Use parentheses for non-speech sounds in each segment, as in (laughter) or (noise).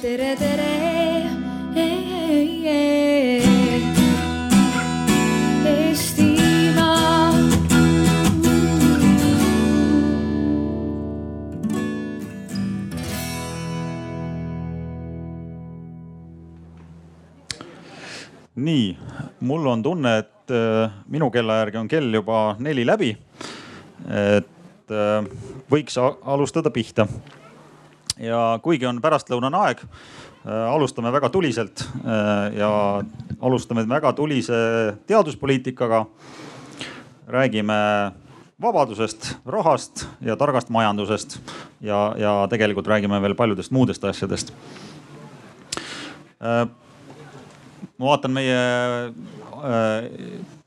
tere, tere. Eestimaa. nii, mul on tunne, et äh, minu kella järgi on kell juba neli läbi. et äh, võiks alustada pihta. Ja kuigi on pärastlõunane aeg, alustame väga tuliselt äh, ja alustame väga tulise teaduspoliitikaga. räägime vabadusest, rahast ja targast majandusest ja, ja tegelikult räägime veel paljudest muudest asjadest Äh, ma vaatan meie äh,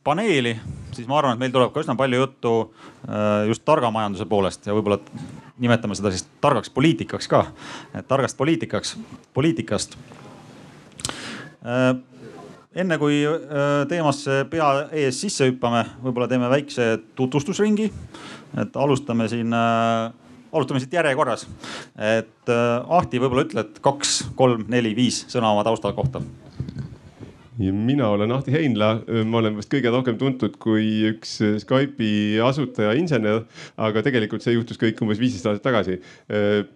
paneeli, siis ma arvan, et meil tuleb ka üsna palju juttu äh, just targa majanduse poolest ja võib-olla nimetame seda siis targaks poliitikaks ka, et targast poliitikaks, poliitikast. enne kui äh, teemasse pea ees sisse hüppame, võib-olla teeme väikse tutvustusringi. et alustame siin äh, alustame siit järjekorras. et äh, Ahti, võib-olla ütled kaks, kolm, neli, viis sõna oma tausta kohta ja mina olen Ahti Heinla, ma olen vast kõige rohkem tuntud kui üks Skype'i asutaja insener, aga tegelikult see juhtus kõik umbes viisteist aastat tagasi.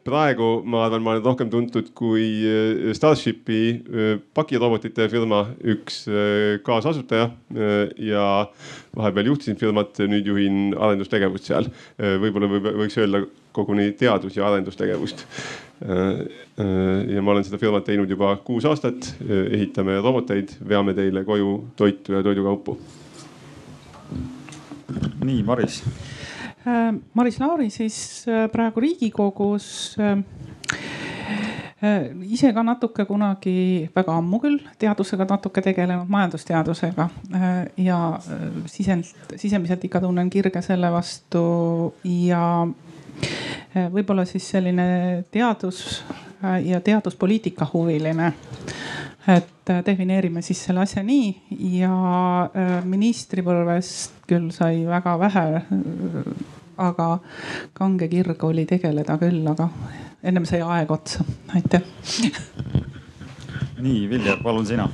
praegu ma arvan, ma olen rohkem tuntud kui Starshipi pakirobotite firma üks kaasasutaja ja vahepeal juhtisin firmat, nüüd juhin arendustegevust seal. võib-olla võib, võiks öelda koguni teadus- ja arendustegevust. ja ma olen seda firmat teinud juba kuus aastat, ehitame roboteid, veame teile koju toitu ja toidukaupu. nii, Maris. Maris Lauri siis äh, praegu Riigikogus äh, äh, ise ka natuke kunagi, väga ammu küll, teadusega natuke tegelenud, majandusteadusega ja sisend, sisemiselt ikka tunnen kirge selle vastu ja võib-olla siis selline teadus ja teaduspoliitika huviline. et defineerime siis selle asja nii ja ministripõlvest küll sai väga vähe. aga kange kirg oli tegeleda küll, aga ennem sai aeg otsa, aitäh. nii, Viljar, palun sina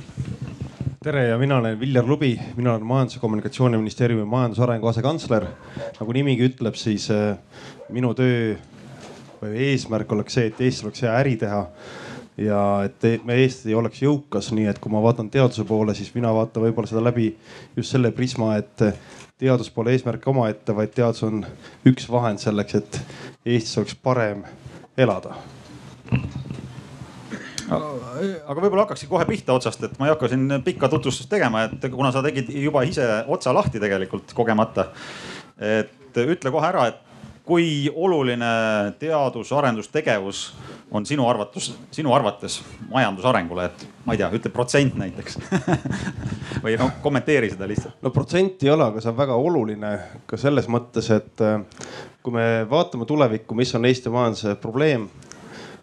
tere ja mina olen Viljar Lubi, mina olen Majandus- ja Kommunikatsiooniministeeriumi majandusarengu asekantsler. nagu nimigi ütleb, siis minu töö eesmärk oleks see, et Eestis oleks hea äri teha ja et me Eesti oleks jõukas, nii et kui ma vaatan teaduse poole, siis mina vaatan võib-olla seda läbi just selle prisma, et teadus pole eesmärk omaette, vaid teadus on üks vahend selleks, et Eestis oleks parem elada aga võib-olla hakkakski kohe pihta otsast, et ma ei hakka siin pikka tutvustust tegema, et kuna sa tegid juba ise otsa lahti tegelikult kogemata. et ütle kohe ära, et kui oluline teadus-arendustegevus on sinu arvates, sinu arvates majandusarengule, et ma ei tea, ütle protsent näiteks (laughs) või noh, kommenteeri seda lihtsalt. no protsenti ei ole, aga see on väga oluline ka selles mõttes, et kui me vaatame tulevikku, mis on Eesti majanduse probleem,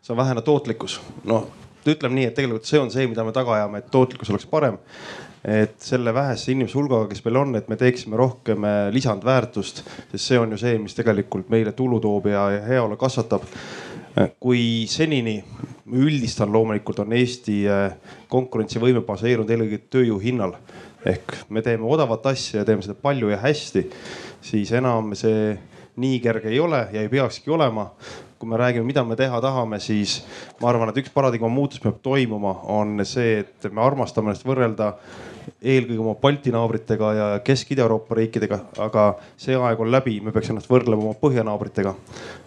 see on vähene tootlikkus. noh, ütleme nii, et tegelikult see on see, mida me taga ajame, et tootlikkus oleks parem. Et selle vähese inimese hulgaga, kes meil on, et me teeksime rohkem lisandväärtust, sest see on ju see, mis tegelikult meile tulu toob ja, heaolu kasvatab. kui senini, üldistan loomulikult, on Eesti konkurentsivõime baseerunud eelkõige tööjõu hinnal ehk me teeme odavat asja ja teeme seda palju ja hästi, siis enam see nii kerge ei ole ja ei peakski olema kui me räägime, mida me teha tahame, siis ma arvan, et üks paradigma muutus peab toimuma, on see, et me armastame ennast võrrelda eelkõige oma Balti naabritega ja Kesk-Ida-Euroopa riikidega, aga see aeg on läbi, me peaks ennast võrdlema oma põhjanaabritega.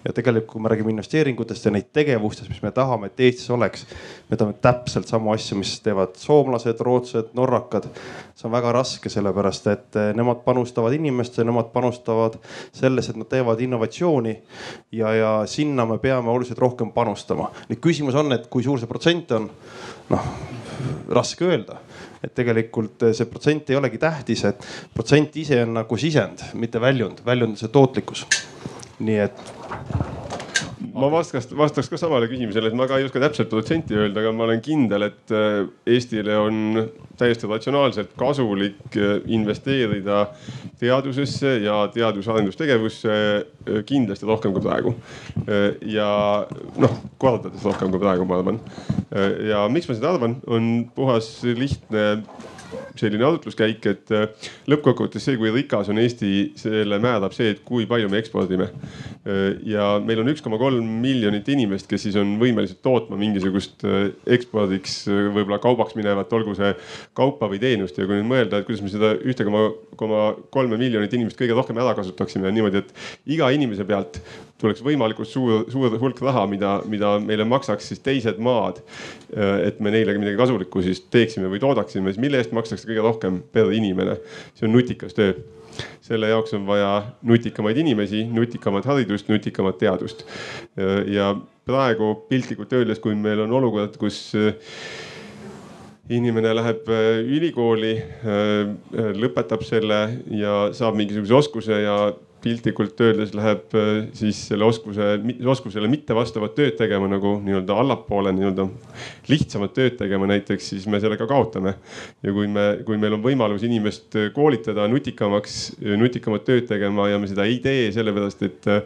ja tegelikult, kui me räägime investeeringutest ja neid tegevustest, mis me tahame, et Eestis oleks, me tahame täpselt samu asju, mis teevad soomlased, rootslased, norrakad. see on väga raske, sellepärast et nemad panustavad inimestesse, nemad panustavad sellesse, et nad teevad innovatsiooni ja, ja sinna me peame oluliselt rohkem panustama. nüüd küsimus on, et kui suur see protsent on, noh raske öelda et tegelikult see protsent ei olegi tähtis, et protsent ise on nagu sisend, mitte väljund, väljund on see tootlikkus. nii et. Ma vastaks, vastaks ka samale küsimusele, et ma ka ei oska täpselt protsenti öelda, aga ma olen kindel, et äh, Eestile on täiesti ratsionaalselt kasulik äh, investeerida teadusesse ja teadus-arendustegevusse kindlasti rohkem kui praegu. ja noh, kordades rohkem kui praegu, ma arvan. ja miks ma seda arvan, on puhas lihtne selline arutluskäik, et äh, lõppkokkuvõttes see, kui rikas on Eesti, selle määrab see, et kui palju me ekspordime. Äh, ja meil on üks koma kolm miljonit inimest, kes siis on võimelised tootma mingisugust äh, ekspordiks võib-olla kaubaks minevat, olgu see kaupa või teenust ja kui nüüd mõelda, et kuidas me seda ühte koma, koma kolme miljonit inimest kõige rohkem ära kasutaksime niimoodi, et iga inimese pealt tuleks võimalikult suur, suur hulk raha, mida, mida meile maksaks siis teised maad. et me neile midagi kasulikku siis teeksime või toodaksime, siis mille eest makstakse kõige rohkem per inimene. see on nutikas töö. selle jaoks on vaja nutikamaid inimesi, nutikamat haridust, nutikamat teadust. ja praegu piltlikult öeldes, kui meil on olukord, kus inimene läheb ülikooli, lõpetab selle ja saab mingisuguse oskuse ja piltlikult öeldes läheb äh, siis selle oskuse, oskusele mitte vastavat tööd tegema nagu nii-öelda allapoole nii-öelda lihtsamat tööd tegema näiteks, siis me sellega kaotame. ja kui me, kui meil on võimalus inimest koolitada nutikamaks, nutikamat tööd tegema ja me seda ei tee sellepärast, et äh,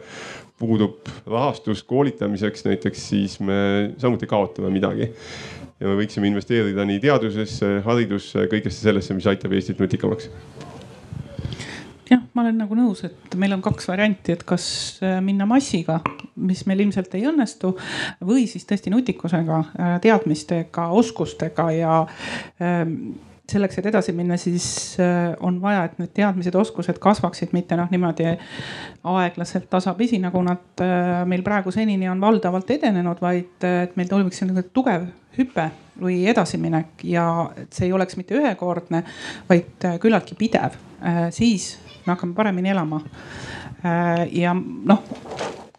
puudub rahastus koolitamiseks näiteks, siis me samuti kaotame midagi ja me võiksime investeerida nii teadusesse, haridusse, kõigesse sellesse, mis aitab Eestit nutikamaks jah, ma olen nagu nõus, et meil on kaks varianti, et kas äh, minna massiga, mis meil ilmselt ei õnnestu, või siis tõesti nutikusega, äh, teadmistega, oskustega ja ähm, selleks, et edasi minna, siis äh, on vaja, et need teadmised, oskused kasvaksid, mitte noh, niimoodi aeglaselt tasapisi, nagu nad meil praegu senini on valdavalt edenenud, vaid et meil toimuks selline tugev hüpe või edasiminek ja et see ei oleks mitte ühekordne, vaid küllaltki pidev. siis me hakkame paremini elama. Äh, ja noh,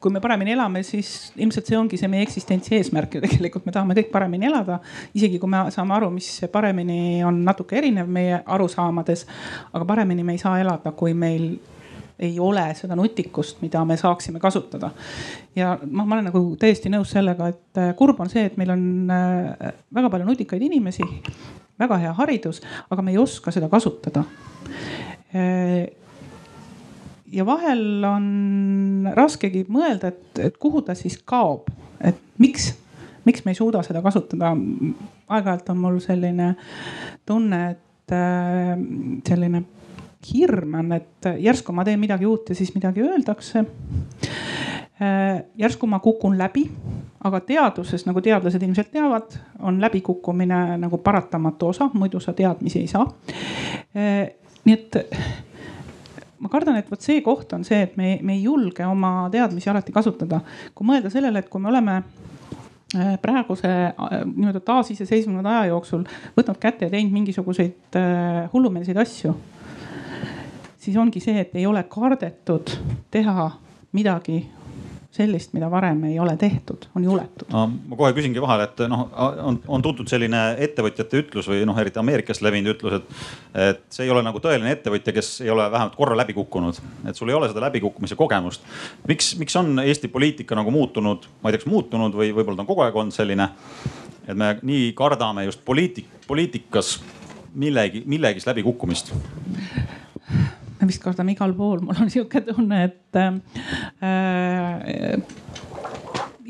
kui me paremini elame, siis ilmselt see ongi see meie eksistentsi eesmärk ju tegelikult, me tahame kõik paremini elada. isegi kui me saame aru, mis paremini on natuke erinev meie arusaamades. aga paremini me ei saa elada, kui meil ei ole seda nutikust, mida me saaksime kasutada. ja noh, ma olen nagu täiesti nõus sellega, et äh, kurb on see, et meil on äh, väga palju nutikaid inimesi, väga hea haridus, aga me ei oska seda kasutada ja vahel on raskegi mõelda, et, et kuhu ta siis kaob, et miks, miks me ei suuda seda kasutada. aeg-ajalt on mul selline tunne, et äh, selline hirm on, et järsku ma teen midagi uut ja siis midagi öeldakse äh,. järsku ma kukun läbi, aga teaduses, nagu teadlased ilmselt teavad, on läbikukkumine nagu paratamatu osa, muidu sa teadmisi ei saa äh,. nii et ma kardan, et vot see koht on see, et me, me ei julge oma teadmisi alati kasutada. kui mõelda sellele, et kui me oleme äh, praeguse äh, nii-öelda taasiseseisvunud aja jooksul võtnud kätte ja teinud mingisuguseid äh, hullumeelseid asju. siis ongi see, et ei ole kardetud teha midagi sellist, mida varem ei ole tehtud, on juletud no,. ma kohe küsingi vahele, et noh, on, on tuntud selline ettevõtjate ütlus või noh, eriti Ameerikas levinud ütlus, et, et see ei ole nagu tõeline ettevõtja, kes ei ole vähemalt korra läbi kukkunud, et sul ei ole seda läbikukkumise kogemust. miks, miks on Eesti poliitika nagu muutunud, ma ei tea, kas muutunud või võib-olla ta on kogu aeg olnud selline, et me nii kardame just poliitik, poliitikas millegi, millegis läbikukkumist me vist kardame igal pool, mul on sihuke tunne, et äh,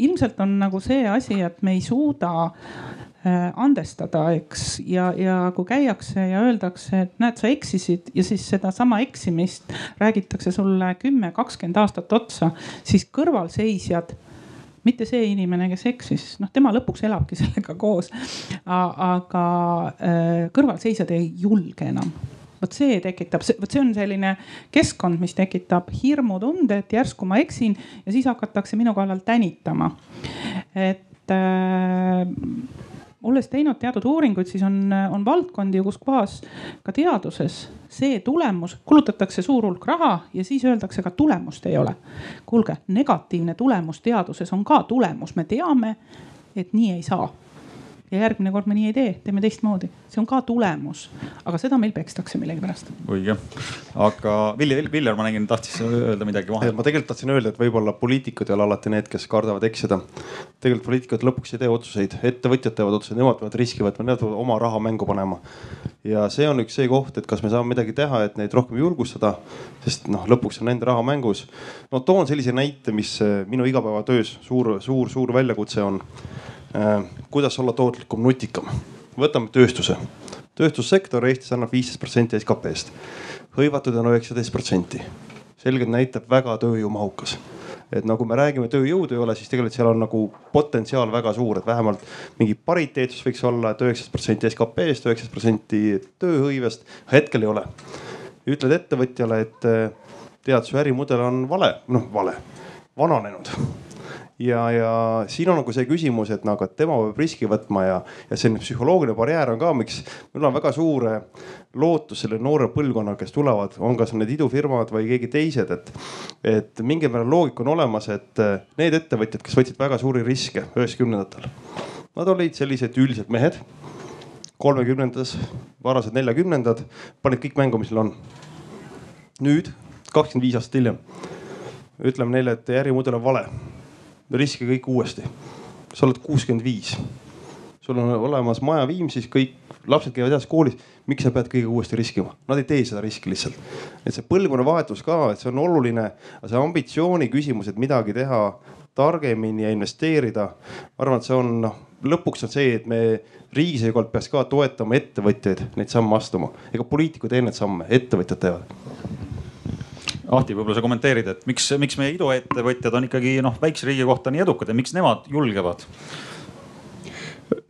ilmselt on nagu see asi, et me ei suuda äh, andestada, eks, ja, ja kui käiakse ja öeldakse, et näed, sa eksisid ja siis sedasama eksimist räägitakse sulle kümme, kakskümmend aastat otsa, siis kõrvalseisjad mitte see inimene, kes eksis, noh, tema lõpuks elabki (laughs) sellega koos. aga äh, kõrvalseisjad ei julge enam vot see tekitab, vot see on selline keskkond, mis tekitab hirmutunde, et järsku ma eksin ja siis hakatakse minu kallal tänitama. et äh, olles teinud teatud uuringuid, siis on, on valdkondi, kus kohas ka teaduses see tulemus, kulutatakse suur hulk raha ja siis öeldakse, aga tulemust ei ole. kuulge, negatiivne tulemus teaduses on ka tulemus, me teame, et nii ei saa ja järgmine kord me nii ei tee, teeme teistmoodi. see on ka tulemus, aga seda meil pekstakse millegipärast. õige, aga Villi, Viljar, ma nägin, tahtis öelda midagi vahele. ma tegelikult tahtsin öelda, et võib-olla poliitikud ei ole alati need, kes kardavad eksida. tegelikult poliitikud lõpuks ei tee otsuseid, ettevõtjad teevad otsuseid, nemad peavad riski võtma, nemad peavad oma raha mängu panema. ja see on üks see koht, et kas me saame midagi teha, et neid rohkem julgustada, sest noh, lõpuks on nende raha mängus. no toon sellise näite, mis minu igapäevatöös suur, suur, suur väljakutse on kuidas olla tootlikum, nutikam. võtame tööstuse. tööstussektor Eestis annab viisteist protsenti SKP-st, hõivatud on üheksateist protsenti. selgelt näitab väga tööjõumahukas et no kui me räägime tööjõudu ei ole, siis tegelikult seal on nagu potentsiaal väga suur, et vähemalt mingi pariteetsus võiks olla et, üheksateist protsenti SKP-st, üheksateist protsenti tööhõivest. hetkel ei ole. ütled ettevõtjale, et tead, su ärimudel on vale, noh vale, vananenud ja, ja siin on nagu see küsimus, et nagu, et tema peab riski võtma ja, ja selline psühholoogiline barjäär on ka, miks mul on väga suur lootus selle noore põlvkonna, kes tulevad, on kas need idufirmad või keegi teised, et, et mingil määral loogika on olemas, et need ettevõtjad, kes võtsid väga suuri riske üheksakümnendatel, nad olid sellised üldised mehed kolmekümnendates, varased neljakümnendad, panid kõik mängu, mis neil on. nüüd, kakskümmend viis aastat hiljem, ütleme neile, et ärimudel on vale riske kõik uuesti. sa oled kuuskümmend viis, sul on olemas maja Viimsis, kõik lapsed käivad heas koolis. miks sa pead kõige uuesti riskima? Nad ei tee seda riski lihtsalt. et see põlvkonnavahetus ka, et see on oluline, see ambitsiooni küsimus, et midagi teha targemini ja investeerida. ma arvan, et see on noh, lõpuks on see, et me riigi seisukohalt peaks ka toetama ettevõtjaid neid samme astuma. ega poliitikud ei tee neid samme, ettevõtjad teevad Ahti, võib-olla sa kommenteerid, et miks, miks meie iduettevõtjad on ikkagi noh, väikse riigi kohta nii edukad ja miks nemad julgevad?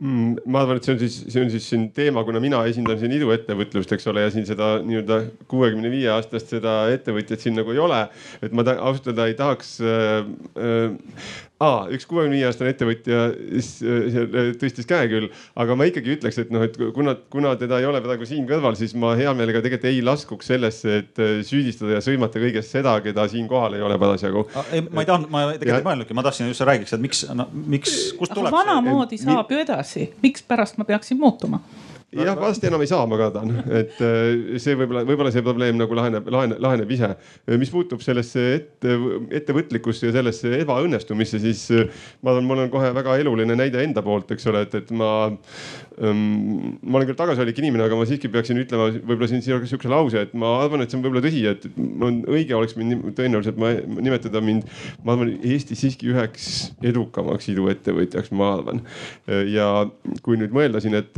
Mm, ma arvan, et see on siis, see on siis siin teema, kuna mina esindan siin iduettevõtlust, eks ole, ja siin seda nii-öelda kuuekümne viie aastast seda ettevõtjat siin nagu ei ole. et ma ausalt öelda ei tahaks äh, äh, aa, üks kuuekümne viie aastane ettevõtja äh, tõstis käe küll, aga ma ikkagi ütleks, et noh, et kuna, kuna teda ei ole praegu siin kõrval, siis ma hea meelega tegelikult ei laskuks sellesse, et äh, süüdistada ja sõimata kõigest seda, keda siin kohal ei ole parasjagu. ei, ma ei tahtnud, ma tegelikult ei mõelnudki, ma tahtsin just räägiks, et miks no,, miks, kust tuleb. vanamoodi saab ju edasi, mikspärast ma peaksin muutuma jah, varsti enam ei saa, ma kardan, et äh, see võib-olla, võib-olla see probleem nagu laheneb, laheneb, laheneb ise. mis puutub sellesse ette, ettevõtlikkusse ja sellesse ebaõnnestumisse, siis äh, ma arvan, mul on kohe väga eluline näide enda poolt, eks ole, et, et ma ähm,. ma olen küll tagasihoidlik inimene, aga ma siiski peaksin ütlema võib-olla siin sihukese lause, et ma arvan, et see on võib-olla tõsi, et mul on õige oleks mind tõenäoliselt ma, nimetada mind, ma arvan, Eestis siiski üheks edukamaks iduettevõtjaks, ma arvan. ja kui nüüd mõelda siin, et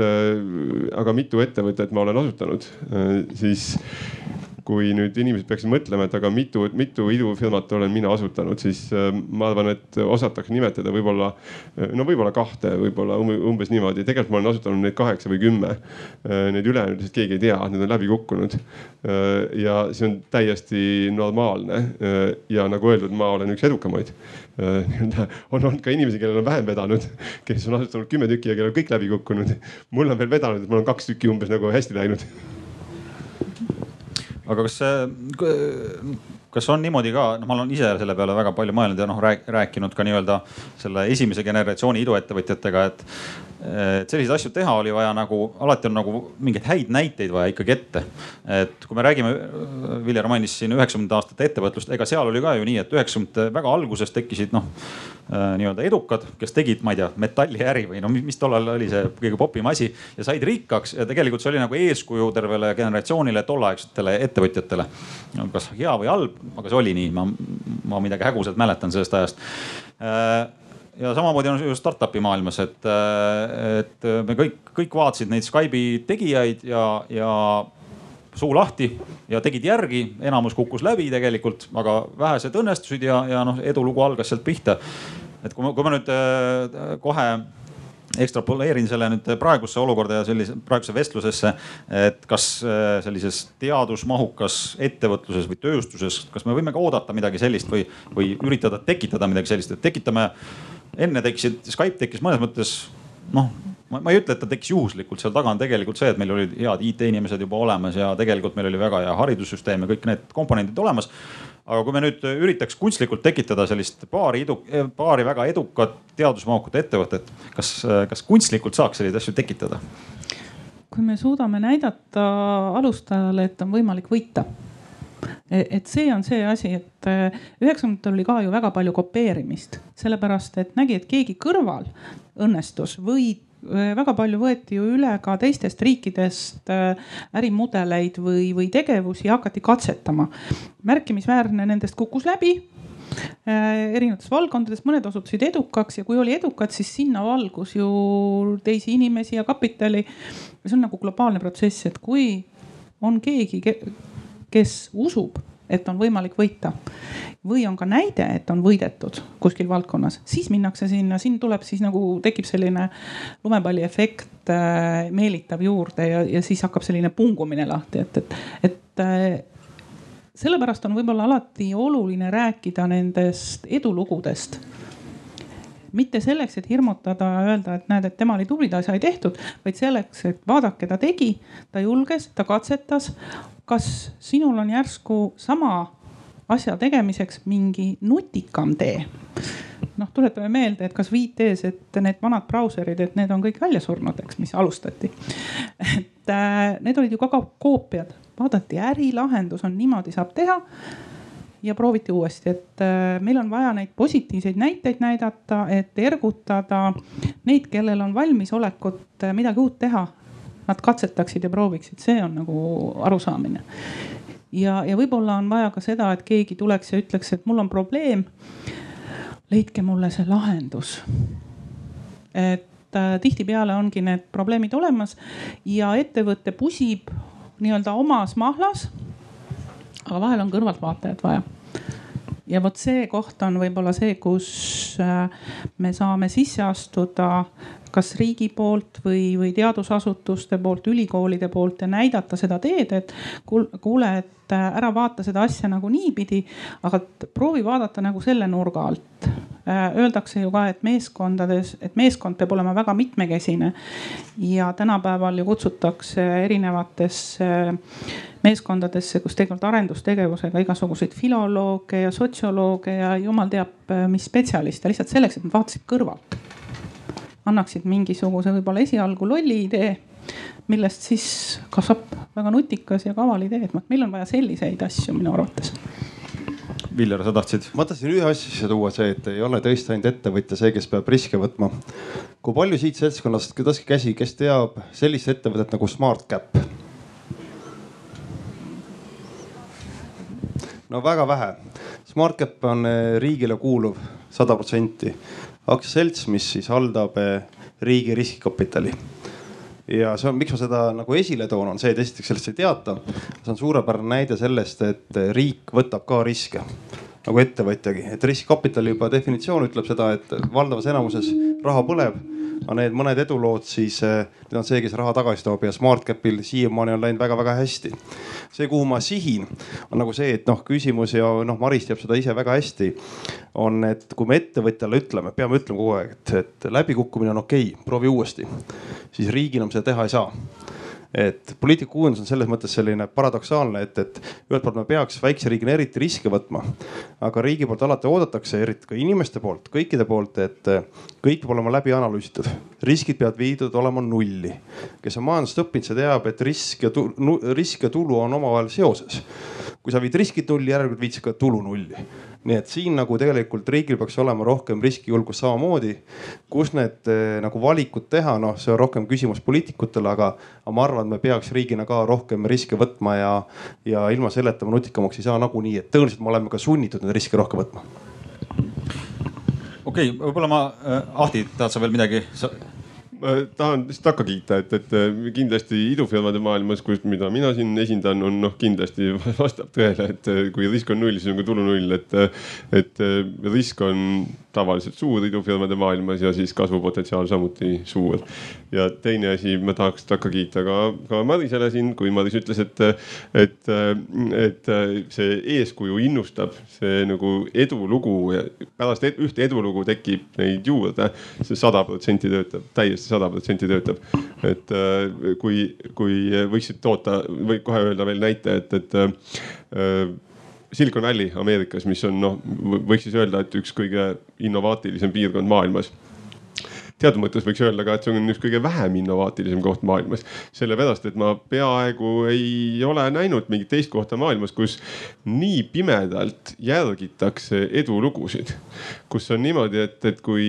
aga mitu ettevõtet ma olen asutanud, äh, siis kui nüüd inimesed peaksid mõtlema, et aga mitu, mitu idufirmat olen mina asutanud, siis äh, ma arvan, et osataks nimetada võib-olla, äh, no võib-olla kahte, võib-olla umbes niimoodi. tegelikult ma olen asutanud neid kaheksa või kümme. Need ülejäänud lihtsalt keegi ei tea, need on läbi kukkunud. ja see on täiesti normaalne. ja nagu öeldud, ma olen üks edukamaid Äh, on olnud ka inimesi, kellel on vähem vedanud, kes on asustanud kümme tükki ja kellel on kõik läbi kukkunud. mul on veel vedanud, et mul on kaks tükki umbes nagu hästi läinud. Aga kas see, kas on niimoodi ka, noh, ma olen ise selle peale väga palju mõelnud ja noh rääkinud ka nii-öelda selle esimese generatsiooni iduettevõtjatega, et et selliseid asju teha oli vaja nagu, alati on nagu mingeid häid näiteid vaja ikkagi ette. et kui me räägime, Viljar mainis siin üheksakümnendate aastate ettevõtlust, ega seal oli ka ju nii, et üheksakümnendate väga alguses tekkisid noh äh, nii-öelda edukad, kes tegid, ma ei tea, metalliäri või no mis tollal oli see kõige popim asi ja said rikkaks ja tegelikult see oli nagu eeskuju tervele generatsioonile tolleaegsetele ettevõtjatele. kas hea või halb, aga see oli nii, ma, ma midagi häguselt mäletan sellest ajast äh, ja samamoodi on ju startup'i maailmas, et, et me kõik, kõik vaatasid neid Skype'i tegijaid ja, ja suu lahti ja tegid järgi, enamus kukkus läbi tegelikult, aga vähesed õnnestusid ja, ja noh, edulugu algas sealt pihta. et kui ma, kui ma nüüd äh, kohe ekstrapoleerin selle nüüd praegusesse olukorda ja sellise praegusesse vestlusesse, et kas äh, sellises teadusmahukas ettevõtluses või tööstuses, kas me võime ka oodata midagi sellist või, või üritada tekitada midagi sellist, et tekitame enne tekkisid, Skype tekkis mõnes mõttes noh, ma, ei ütle, et ta tekkis juhuslikult, seal taga on tegelikult see, et meil olid head IT-inimesed juba olemas ja tegelikult meil oli väga hea haridussüsteem ja kõik need komponendid olemas. aga kui me nüüd üritaks kunstlikult tekitada sellist paari edu, paari väga edukat teadusmahukat ettevõtet, kas, kas kunstlikult saaks selliseid asju tekitada? kui me suudame näidata alustajale, et on võimalik võita et see on see asi, et e, üheksakümnendatel oli ka ju väga palju kopeerimist, sellepärast et nägi, et keegi kõrval õnnestus või e, väga palju võeti ju üle ka teistest riikidest ärimudeleid või, või tegevusi ja hakati katsetama. märkimisväärne nendest kukkus läbi erinevates valdkondades, mõned osutusid edukaks ja kui oli edukad, siis sinna valgus ju teisi inimesi ja kapitali. see on nagu globaalne protsess, et kui on keegi kes usub, et on võimalik võita. Või on ka näide, et on võidetud kuskil valdkonnas, siis minnakse sinna, siin tuleb siis nagu tekib selline lumepalliefekt, äh, meelitab juurde ja, ja siis hakkab selline pungumine lahti, et, et, et äh, sellepärast on võib-olla alati oluline rääkida nendest edulugudest mitte selleks, et hirmutada öelda, et näed, et tema oli tubli, ta sai tehtud, vaid selleks, et vaadake, ta tegi, ta julges, ta katsetas, kas sinul on järsku sama asja tegemiseks mingi nutikam tee? noh, tuletame meelde, et kas viitees, et need vanad brauserid, et need on kõik välja surnud, eks, mis alustati. et äh, need olid ju ka koopiad, vaadati ärilahendus on niimoodi saab teha. Ja prooviti uuesti, et äh, meil on vaja neid positiivseid näiteid näidata, et ergutada neid, kellel on valmisolekut äh, midagi uut teha nad katsetaksid ja prooviksid, see on nagu arusaamine. ja, ja võib-olla on vaja ka seda, et keegi tuleks ja ütleks, et mul on probleem. leidke mulle see lahendus. et äh, tihtipeale ongi need probleemid olemas ja ettevõte pusib nii-öelda omas mahlas. Aga vahel on kõrvaltvaatajat vaja ja vot see koht on võib-olla see, kus äh, me saame sisse astuda kas riigi poolt või, või teadusasutuste poolt, ülikoolide poolt ja näidata seda teed, et kuule, et ära vaata seda asja nagu niipidi, aga proovi vaadata nagu selle nurga alt. Äh, öeldakse ju ka, et meeskondades, et meeskond peab olema väga mitmekesine. Ja tänapäeval ju kutsutakse erinevatesse meeskondadesse, kus tegelikult arendustegevusega igasuguseid filolooge ja sotsiolooge ja jumal teab, äh, mis spetsialiste. Lihtsalt selleks, et nad vaatasid kõrvalt. Annaksid mingisuguse võib-olla esialgu lolli idee, millest siis kasvab väga nutikas ja kaval idee, et meil on vaja selliseid asju minu arvates. Viljar, sa tahtsid? ma tahtsin ühe asja sisse tuua, see, et ei ole tõesti ainult ettevõtja see, kes peab riske võtma. kui palju siit seltskonnast, tõstke käsi, kes teab sellist ettevõtet nagu SmartCap? no väga vähe. SmartCap on eh, riigile kuuluv sada protsenti aktsiaselts, mis siis haldab eh, riigi riskikapitali ja see on, miks ma seda nagu esile toon, on see, et esiteks sellest ei teata. see on suurepärane näide sellest, et riik võtab ka riske nagu ettevõtjagi, et riskikapital juba definitsioon ütleb seda, et valdavas enamuses raha põleb aga need mõned edulood siis, eh, need on see, kes raha tagasi toob ja SmartCapil siiamaani on läinud väga-väga hästi. see, kuhu ma sihin, on nagu see, et noh, küsimus ja noh, Maris teab seda ise väga hästi. on, et kui me ettevõtjale ütleme, peame ütlema kogu aeg, et, et läbikukkumine on okei okay,, proovi uuesti, siis riigina me seda teha ei saa et poliitikakujundus on selles mõttes selline paradoksaalne, et, et ühelt poolt me peaks väikse riigina eriti riske võtma. aga riigi poolt alati oodatakse, eriti ka inimeste poolt, kõikide poolt, et kõik peab olema läbi analüüsitud. riskid peavad viidud olema nulli. kes on majandust õppinud, see teab, et risk ja tulu, risk ja tulu on omavahel seoses. kui sa viid riskid nulli, järelikult viid sa ka tulu nulli nii et siin nagu tegelikult riigil peaks olema rohkem riskijulgust samamoodi. kus need eh, nagu valikud teha, noh, see on rohkem küsimus poliitikutele, aga, aga ma arvan, et me peaks riigina ka rohkem riske võtma ja, ja ilma selleta me nutikamaks ei saa nagunii, et tõenäoliselt me oleme ka sunnitud neid riske rohkem võtma. Okei okay,, võib-olla ma äh,, Ahti, tahad sa veel midagi sa...? ma tahan lihtsalt takka kiita, et, et kindlasti idufirmade maailmas, kus, mida mina siin esindan, on noh, kindlasti (laughs) vastab tõele, et kui risk on null, siis on ka tulu null, et, et risk on tavaliselt suur idufirmade maailmas ja siis kasvupotentsiaal samuti suur. ja teine asi, ma tahaks takka kiita ka, ka Marisele siin, kui Maris ütles, et, et, et see eeskuju innustab, see nagu edulugu pärast ed, ühte edulugu tekib neid juurde see, see sada protsenti töötab, täiesti sada protsenti töötab. et kui, kui võiksid toota või kohe öelda veel näite, et, et Silicon Valley Ameerikas, mis on noh, võiks siis öelda, et üks kõige innovaatilisem piirkond maailmas teatud mõttes võiks öelda ka, et see on üks kõige vähem innovaatilisem koht maailmas. sellepärast, et ma peaaegu ei ole näinud mingit teist kohta maailmas, kus nii pimedalt järgitakse edulugusid. Kus on niimoodi, et, et kui,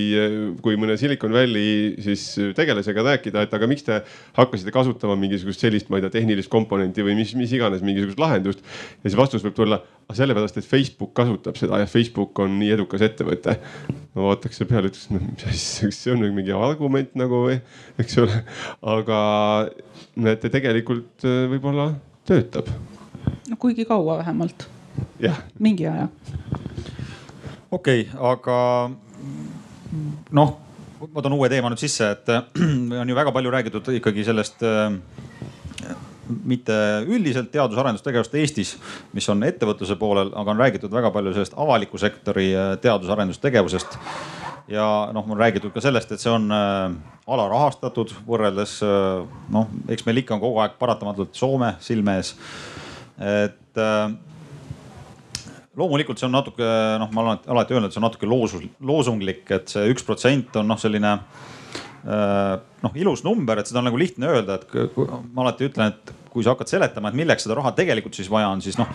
kui mõne Silicon Valley siis tegelasega rääkida, et aga miks te hakkasite kasutama mingisugust sellist, ma ei tea, tehnilist komponenti või mis, mis iganes mingisugust lahendust. ja siis vastus võib tulla, sellepärast, et Facebook kasutab seda ja Facebook on nii edukas ettevõte. ma vaataks selle peale, ütleks, no mis asja, kas see on mingi argument nagu või, eks ole. aga näete, tegelikult äh, võib-olla töötab. no kuigi kaua vähemalt. mingi aja. Okei okay,, aga noh, ma toon uue teema nüüd sisse, et (clears throat) on ju väga palju räägitud ikkagi sellest äh, mitte üldiselt teadus-arendustegevust Eestis, mis on ettevõtluse poolel, aga on räägitud väga palju sellest avaliku sektori äh, teadus-arendustegevusest. ja noh, on räägitud ka sellest, et see on äh, alarahastatud võrreldes noh, eks meil ikka on kogu aeg paratamatult Soome silme ees. et loomulikult see on natuke noh, ma olen alati öelnud, see on natuke loosus, loosunglik, et see üks protsent on noh, selline Äh, noh, ilus number, et seda on nagu lihtne öelda, et ma alati ütlen, et kui sa hakkad seletama, et milleks seda raha tegelikult siis vaja on, siis noh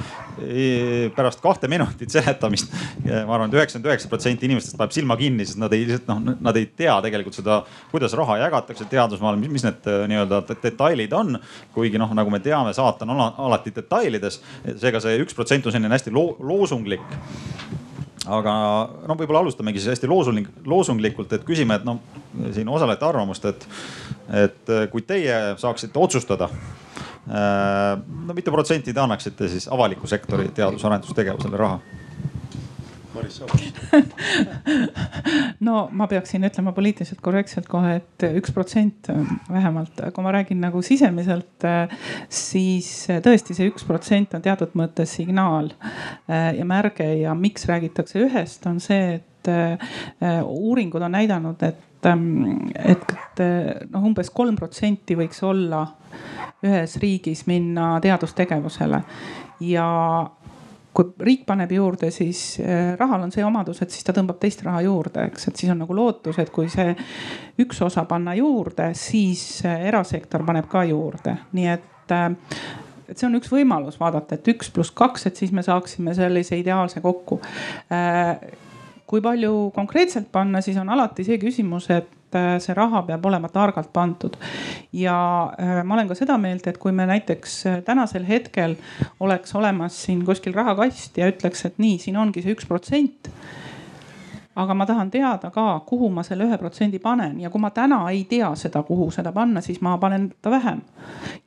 pärast kahte minutit seletamist ma arvan et, et üheksakümmend üheksa protsenti inimestest paneb silma kinni, sest nad ei noh, nad ei tea tegelikult seda, kuidas raha jagatakse teadusmaal, mis need äh, nii-öelda detailid on. kuigi noh, nagu me teame, saatan on alati detailides, seega see üks protsent on selline hästi loo loosunglik aga no võib-olla alustamegi siis hästi loosung, loosunglikult, et küsime, et noh, siin osalejate arvamust, et, et kui teie saaksite otsustada. Äh, no mitu protsenti te annaksite siis avaliku sektori teadus-arendustegevusele raha? (laughs) No ma peaksin ütlema poliitiliselt korrektselt kohe et, et üks protsent vähemalt, kui ma räägin nagu sisemiselt, siis tõesti see üks protsent on teatud mõttes signaal ja märge ja miks räägitakse ühest, on see, et uuringud on näidanud, et et, et noh, umbes kolm protsenti võiks olla ühes riigis minna teadustegevusele. Ja kui riik paneb juurde, siis äh, rahal on see omadus, et siis ta tõmbab teist raha juurde, eks, et siis on nagu lootus, et kui see üks osa panna juurde, siis äh, erasektor paneb ka juurde, nii et äh, et see on üks võimalus vaadata, et üks pluss kaks, et siis me saaksime sellise ideaalse kokku. Kui palju konkreetselt panna, siis on alati see küsimus, et Äh, see raha peab olema targalt pandud. ja äh, ma olen ka seda meelt, et kui me näiteks äh, tänasel hetkel oleks olemas siin kuskil rahakast ja ütleks, et nii, siin ongi see üks protsent aga ma tahan teada ka, kuhu ma selle ühe protsendi panen ja kui ma täna ei tea seda, kuhu seda panna, siis ma panen ta vähem.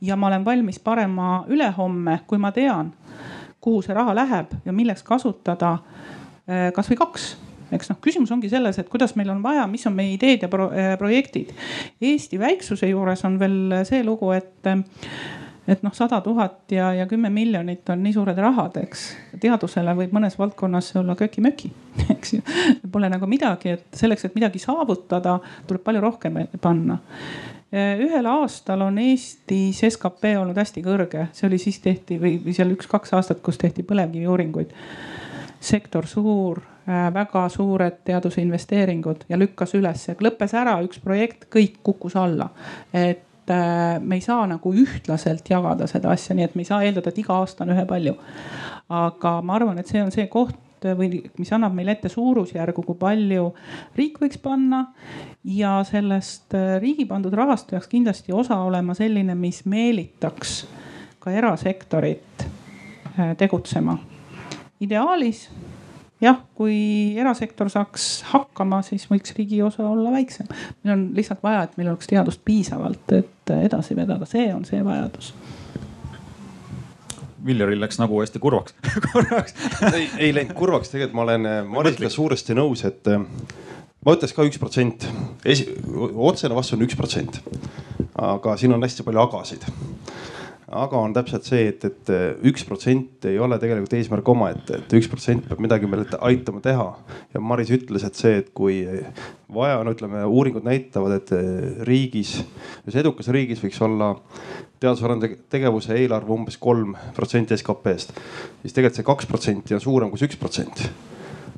ja ma olen valmis parema ülehomme, kui ma tean, kuhu see raha läheb ja milleks kasutada kasvõi kaks eks noh, küsimus ongi selles, et kuidas meil on vaja, mis on meie ideed ja pro äh, projektid. Eesti väiksuse juures on veel see lugu, et et noh, sada tuhat ja, ja kümme miljonit on nii suured rahad, eks. teadusele võib mõnes valdkonnas olla köki-möki, (laughs) eks ju. Pole nagu midagi, et selleks, et midagi saavutada, tuleb palju rohkem panna ühel aastal on Eestis skp olnud hästi kõrge, see oli siis tehti või, või seal üks-kaks aastat, kus tehti põlevkiviuuringuid. sektor suur, Äh, väga suured teadusinvesteeringud ja lükkas üles, lõppes ära üks projekt, kõik kukkus alla. et äh, me ei saa nagu ühtlaselt jagada seda asja, nii et me ei saa eeldada, et iga aasta on ühepalju. aga ma arvan, et see on see koht või mis annab meile ette suurusjärgu, kui palju riik võiks panna. ja sellest äh, riigi pandud rahast peaks kindlasti osa olema selline, mis meelitaks ka erasektorit tegutsema. ideaalis jah, kui erasektor saaks hakkama, siis võiks riigi osa olla väiksem. meil on lihtsalt vaja, et meil oleks teadust piisavalt, et edasi vedada, see on see vajadus. Viljaril läks nagu hästi kurvaks (laughs) korraks ei, ei läinud kurvaks, tegelikult ma olen Marisega suuresti nõus, et ma ütleks ka üks protsent. otsene vastus on üks protsent. aga siin on hästi palju agasid aga on täpselt see, et, et üks protsent ei ole tegelikult eesmärk omaette, et üks protsent peab midagi meile aitama teha. ja Maris ütles, et see, et kui vaja on, ütleme uuringud näitavad, et riigis, ühes edukas riigis võiks olla teadus-arendustegevuse eelarve umbes kolm protsenti SKP-st, siis tegelikult see kaks protsenti on suurem kui see üks protsent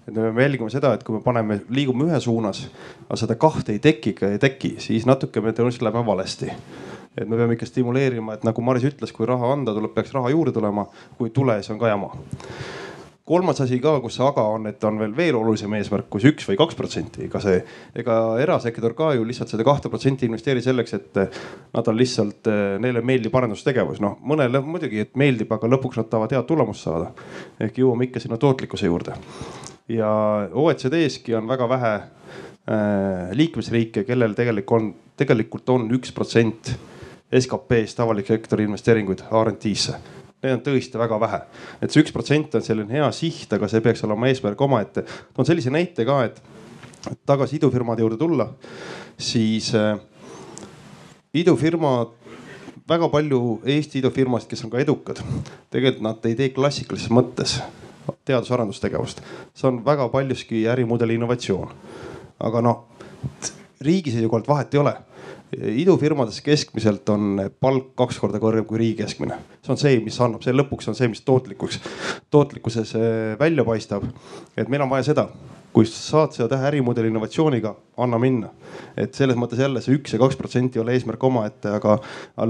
et me peame jälgima seda, et kui me paneme, liigume ühe suunas, aga seda kahte ei teki, ei teki, siis natuke me tõenäoliselt läheme valesti et me peame ikka stimuleerima, et nagu Maris ütles, kui raha anda tuleb, peaks raha juurde tulema. kui ei tule, siis on ka jama. kolmas asi ka, kus see aga on, et on veel veel olulisem eesmärk kui see üks või kaks protsenti, ega see, ega erasektor ka ju lihtsalt seda kahte protsenti ei investeeri selleks, et nad on lihtsalt, neile meeldib arendustegevus, noh mõnele muidugi, meeldib, aga lõpuks nad tahavad head tulemust saada. ehk jõuame ikka sinna tootlikkuse juurde. ja OECD-ski on väga vähe äh, liikmesriike, kellel tegelikult on, tegelikult on üks protsent SKP-st avaliku sektori investeeringuid RT-sse. Neid on tõesti väga vähe, et see üks protsent on selline hea siht, aga see peaks olema eesmärk omaette. toon sellise näite ka, et tagasi idufirmade juurde tulla, siis äh, idufirmad väga palju Eesti idufirmasid, kes on ka edukad, tegelikult nad ei tee klassikalises mõttes teadus-arendustegevust. see on väga paljuski ärimudeli innovatsioon. aga noh, riigi seisukohalt vahet ei ole idufirmades keskmiselt on palk kaks korda kõrgem kui riigi keskmine. see on see, mis annab, see lõpuks on see, mis tootlikuks, tootlikkuses eh, välja paistab. et meil on vaja seda, kui saad seda teha ärimudeli innovatsiooniga, anna minna. et selles mõttes jälle see üks ja kaks protsenti ei ole eesmärk omaette, aga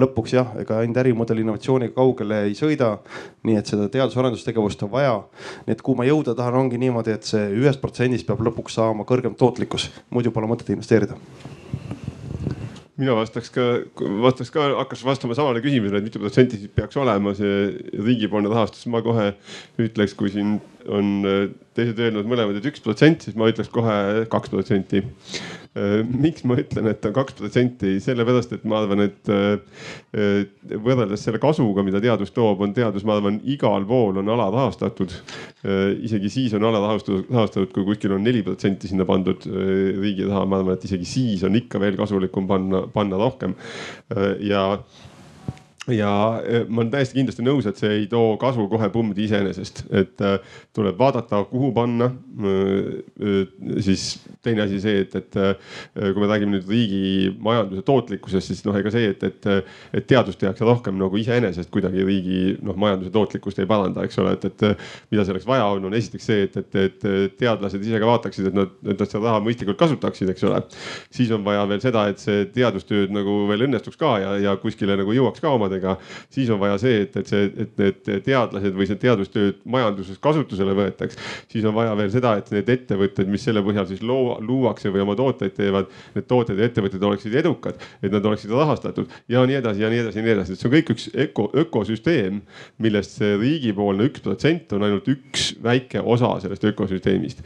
lõpuks jah, ega ainult ärimudeli innovatsiooniga kaugele ei sõida. nii et seda teadus-arendustegevust on vaja. nii et kuhu ma jõuda tahan, ongi niimoodi, et see ühest protsendist peab lõpuks saama kõrgem tootlikkus, muidu pole mõtet investeerida mina vastaks ka, vastaks ka, hakkas vastama samale küsimusele, et mitu protsenti siis peaks olema see riigipoolne rahastus. ma kohe ütleks, kui siin on teised öelnud mõlemad, et üks protsent, siis ma ütleks kohe kaks protsenti. Äh, miks ma ütlen, et on kaks protsenti, sellepärast et ma arvan, et äh, võrreldes selle kasuga, mida teadus toob, on teadus, ma arvan, igal pool on alarahastatud. Äh, isegi siis on alarahastatud, rahastatud, kui kuskil on neli protsenti sinna pandud riigi raha, ma arvan, et isegi siis on ikka veel kasulikum panna, panna rohkem. Ja ja eh, ma olen täiesti kindlasti nõus, et see ei too kasu kohe pummidi iseenesest, et äh, tuleb vaadata, kuhu panna äh,. siis teine asi see, et, et kui me räägime nüüd riigi majanduse tootlikkusest, siis noh, ega see, et, et, et teadust tehakse rohkem nagu iseenesest kuidagi riigi noh, majanduse tootlikkust ei paranda, eks ole, et, et mida selleks vaja on, on esiteks see, et, et, et teadlased ise ka vaataksid, et nad, et nad seda raha mõistlikult kasutaksid, eks ole. siis on vaja veel seda, et see teadustööd nagu veel õnnestuks ka ja, ja kuskile nagu jõuaks ka omadega teadusega, siis on vaja see, et, et see, et need teadlased või see teadustööd majanduses kasutusele võetaks. siis on vaja veel seda, et need ettevõtted, mis selle põhjal siis loo, luuakse või oma tooteid teevad, need tooted ja ettevõtted oleksid edukad, et nad oleksid rahastatud ja nii edasi ja nii edasi ja nii edasi, et see on kõik üks öko, ökosüsteem, millest see riigipoolne üks protsent on ainult üks väike osa sellest ökosüsteemist.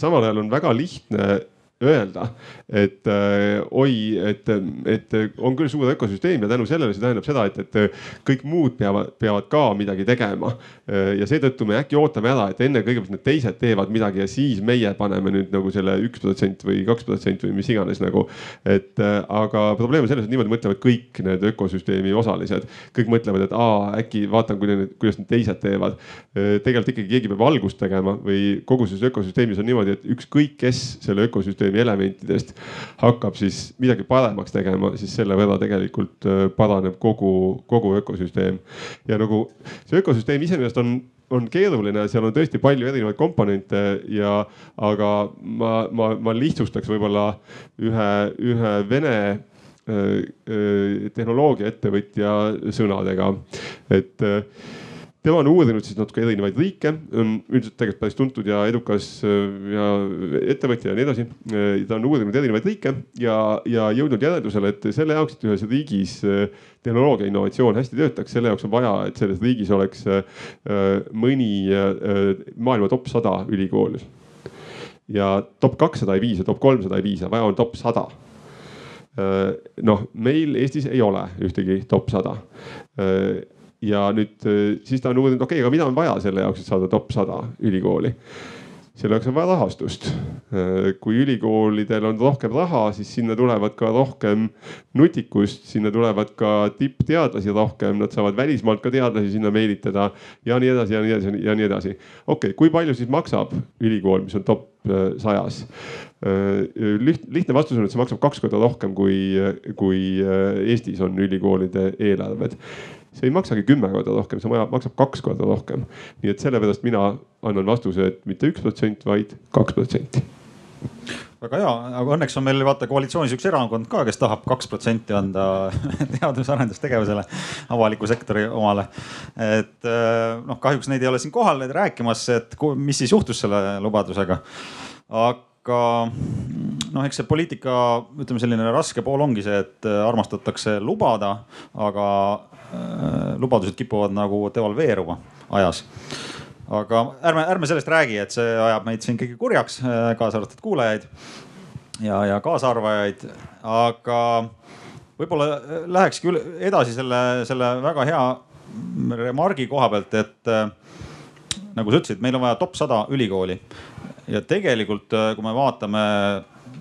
samal ajal on väga lihtne öelda, et äh, oi, et, et on küll suur ökosüsteem ja tänu sellele see tähendab seda, et, et kõik muud peavad, peavad ka midagi tegema. ja seetõttu me äkki ootame ära, et enne kõigepealt need teised teevad midagi ja siis meie paneme nüüd nagu selle üks protsent või kaks protsenti või mis iganes nagu. et äh, aga probleem on selles, et niimoodi mõtlevad kõik need ökosüsteemi osalised. kõik mõtlevad, et aa, äkki vaatan, kuidas need teised teevad. Äh, tegelikult ikkagi keegi peab algust tegema või kogu selles ökosüsteemis on niimoodi, et ükskõik, kes selle ökosüsteemi süsteemi elementidest hakkab siis midagi paremaks tegema, siis selle võrra tegelikult äh, paraneb kogu, kogu ökosüsteem. ja nagu see ökosüsteem iseenesest on on keeruline, seal on tõesti palju erinevaid komponente ja, aga ma, ma, ma lihtsustaks võib-olla ühe, ühe vene äh, äh, tehnoloogiaettevõtja sõnadega, et tema on uurinud siis natuke erinevaid riike, on üldiselt tegelikult päris tuntud ja edukas äh, ja ettevõtja ja nii edasi. Äh, ta on uurinud erinevaid riike ja, ja jõudnud järeldusele, et selle jaoks, et ühes riigis äh, tehnoloogia innovatsioon hästi töötaks, selle jaoks on vaja, et selles riigis oleks mõni maailma top sada ülikool. ja top kakssada ei piisa, top kolmsada ei piisa, vaja on top sada noh, meil Eestis ei ole ühtegi top sada ja nüüd siis ta on uurinud, okei okay,, aga mida on vaja selle jaoks, et saada top sada ülikooli selle jaoks on vaja rahastust. kui ülikoolidel on rohkem raha, siis sinna tulevad ka rohkem nutikust, sinna tulevad ka tippteadlasi rohkem, nad saavad välismaalt ka teadlasi sinna meelitada ja nii edasi ja nii edasi ja nii edasi. okei okay,, kui palju siis maksab ülikool, mis on top äh, sajas? Äh, lihtne vastus on, et see maksab kaks korda rohkem kui, kui äh, Eestis on ülikoolide eelarved see ei maksagi kümme korda rohkem, see maksab kaks korda rohkem. nii et sellepärast mina annan vastuse, et mitte üks protsent, vaid kaks protsenti väga hea, aga õnneks on meil vaata koalitsioonis üks erakond ka, kes tahab kaks protsenti anda (laughs) teadus-arendustegevusele, avaliku sektori omale. et äh, noh, kahjuks neid ei ole siin kohal rääkimas, et mis siis juhtus selle lubadusega. aga noh, eks see poliitika, ütleme selline raske pool ongi see, et armastatakse lubada, aga Äh, lubadused kipuvad nagu devalveeruma ajas. aga ärme, ärme sellest räägi, et see ajab meid siin kõige kurjaks, äh, kaasa arvatud kuulajaid ja, ja kaasaarvajaid, aga võib-olla äh, lähekski edasi selle, selle väga hea remargi koha pealt, et nagu sa ütlesid, meil on vaja top sada ülikooli ja tegelikult, kui me vaatame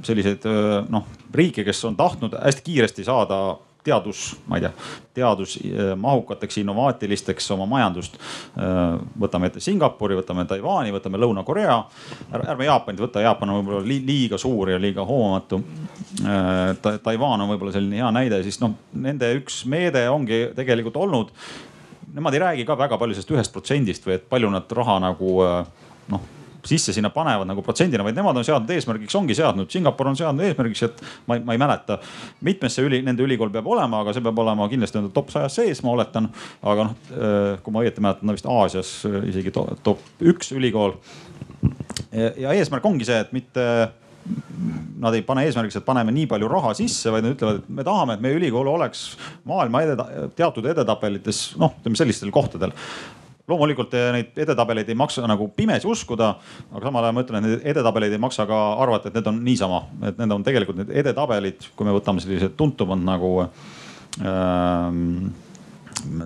selliseid noh riike, kes on tahtnud hästi kiiresti saada teadus, ma ei tea, teadusmahukateks, innovaatilisteks oma majandust. võtame ette Singapuri, võtame Taiwan'i, võtame Lõuna-Korea. ärme Jaapanit võta, Jaapan on võib-olla liiga suur ja liiga hoomamatu Ta. Taiwan on võib-olla selline hea näide, siis noh, nende üks meede ongi tegelikult olnud. Nemad ei räägi ka väga palju sellest ühest protsendist või et palju nad raha nagu noh sisse sinna panevad nagu protsendina, vaid nemad on seadnud eesmärgiks, ongi seadnud, Singapur on seadnud eesmärgiks, et ma, ma ei mäleta, mitmes see üli, nende ülikool peab olema, aga see peab olema kindlasti nende top sajas sees, ma oletan. aga noh, äh, kui ma õieti mäletan, vist Aasias äh, isegi top, üks ülikool. ja eesmärk ongi see, et mitte nad ei pane eesmärgiks, et paneme nii palju raha sisse, vaid nad ütlevad, et me tahame, et meie ülikool oleks maailma ede, teatud edetabelites, noh, ütleme sellistel kohtadel loomulikult eh, neid edetabeleid ei maksa nagu pimesi uskuda, aga samal ajal ma ütlen, et neid edetabeleid ei maksa ka arvata, et need on niisama, et need on tegelikult need edetabelid, kui me võtame sellised tuntumad nagu ähm,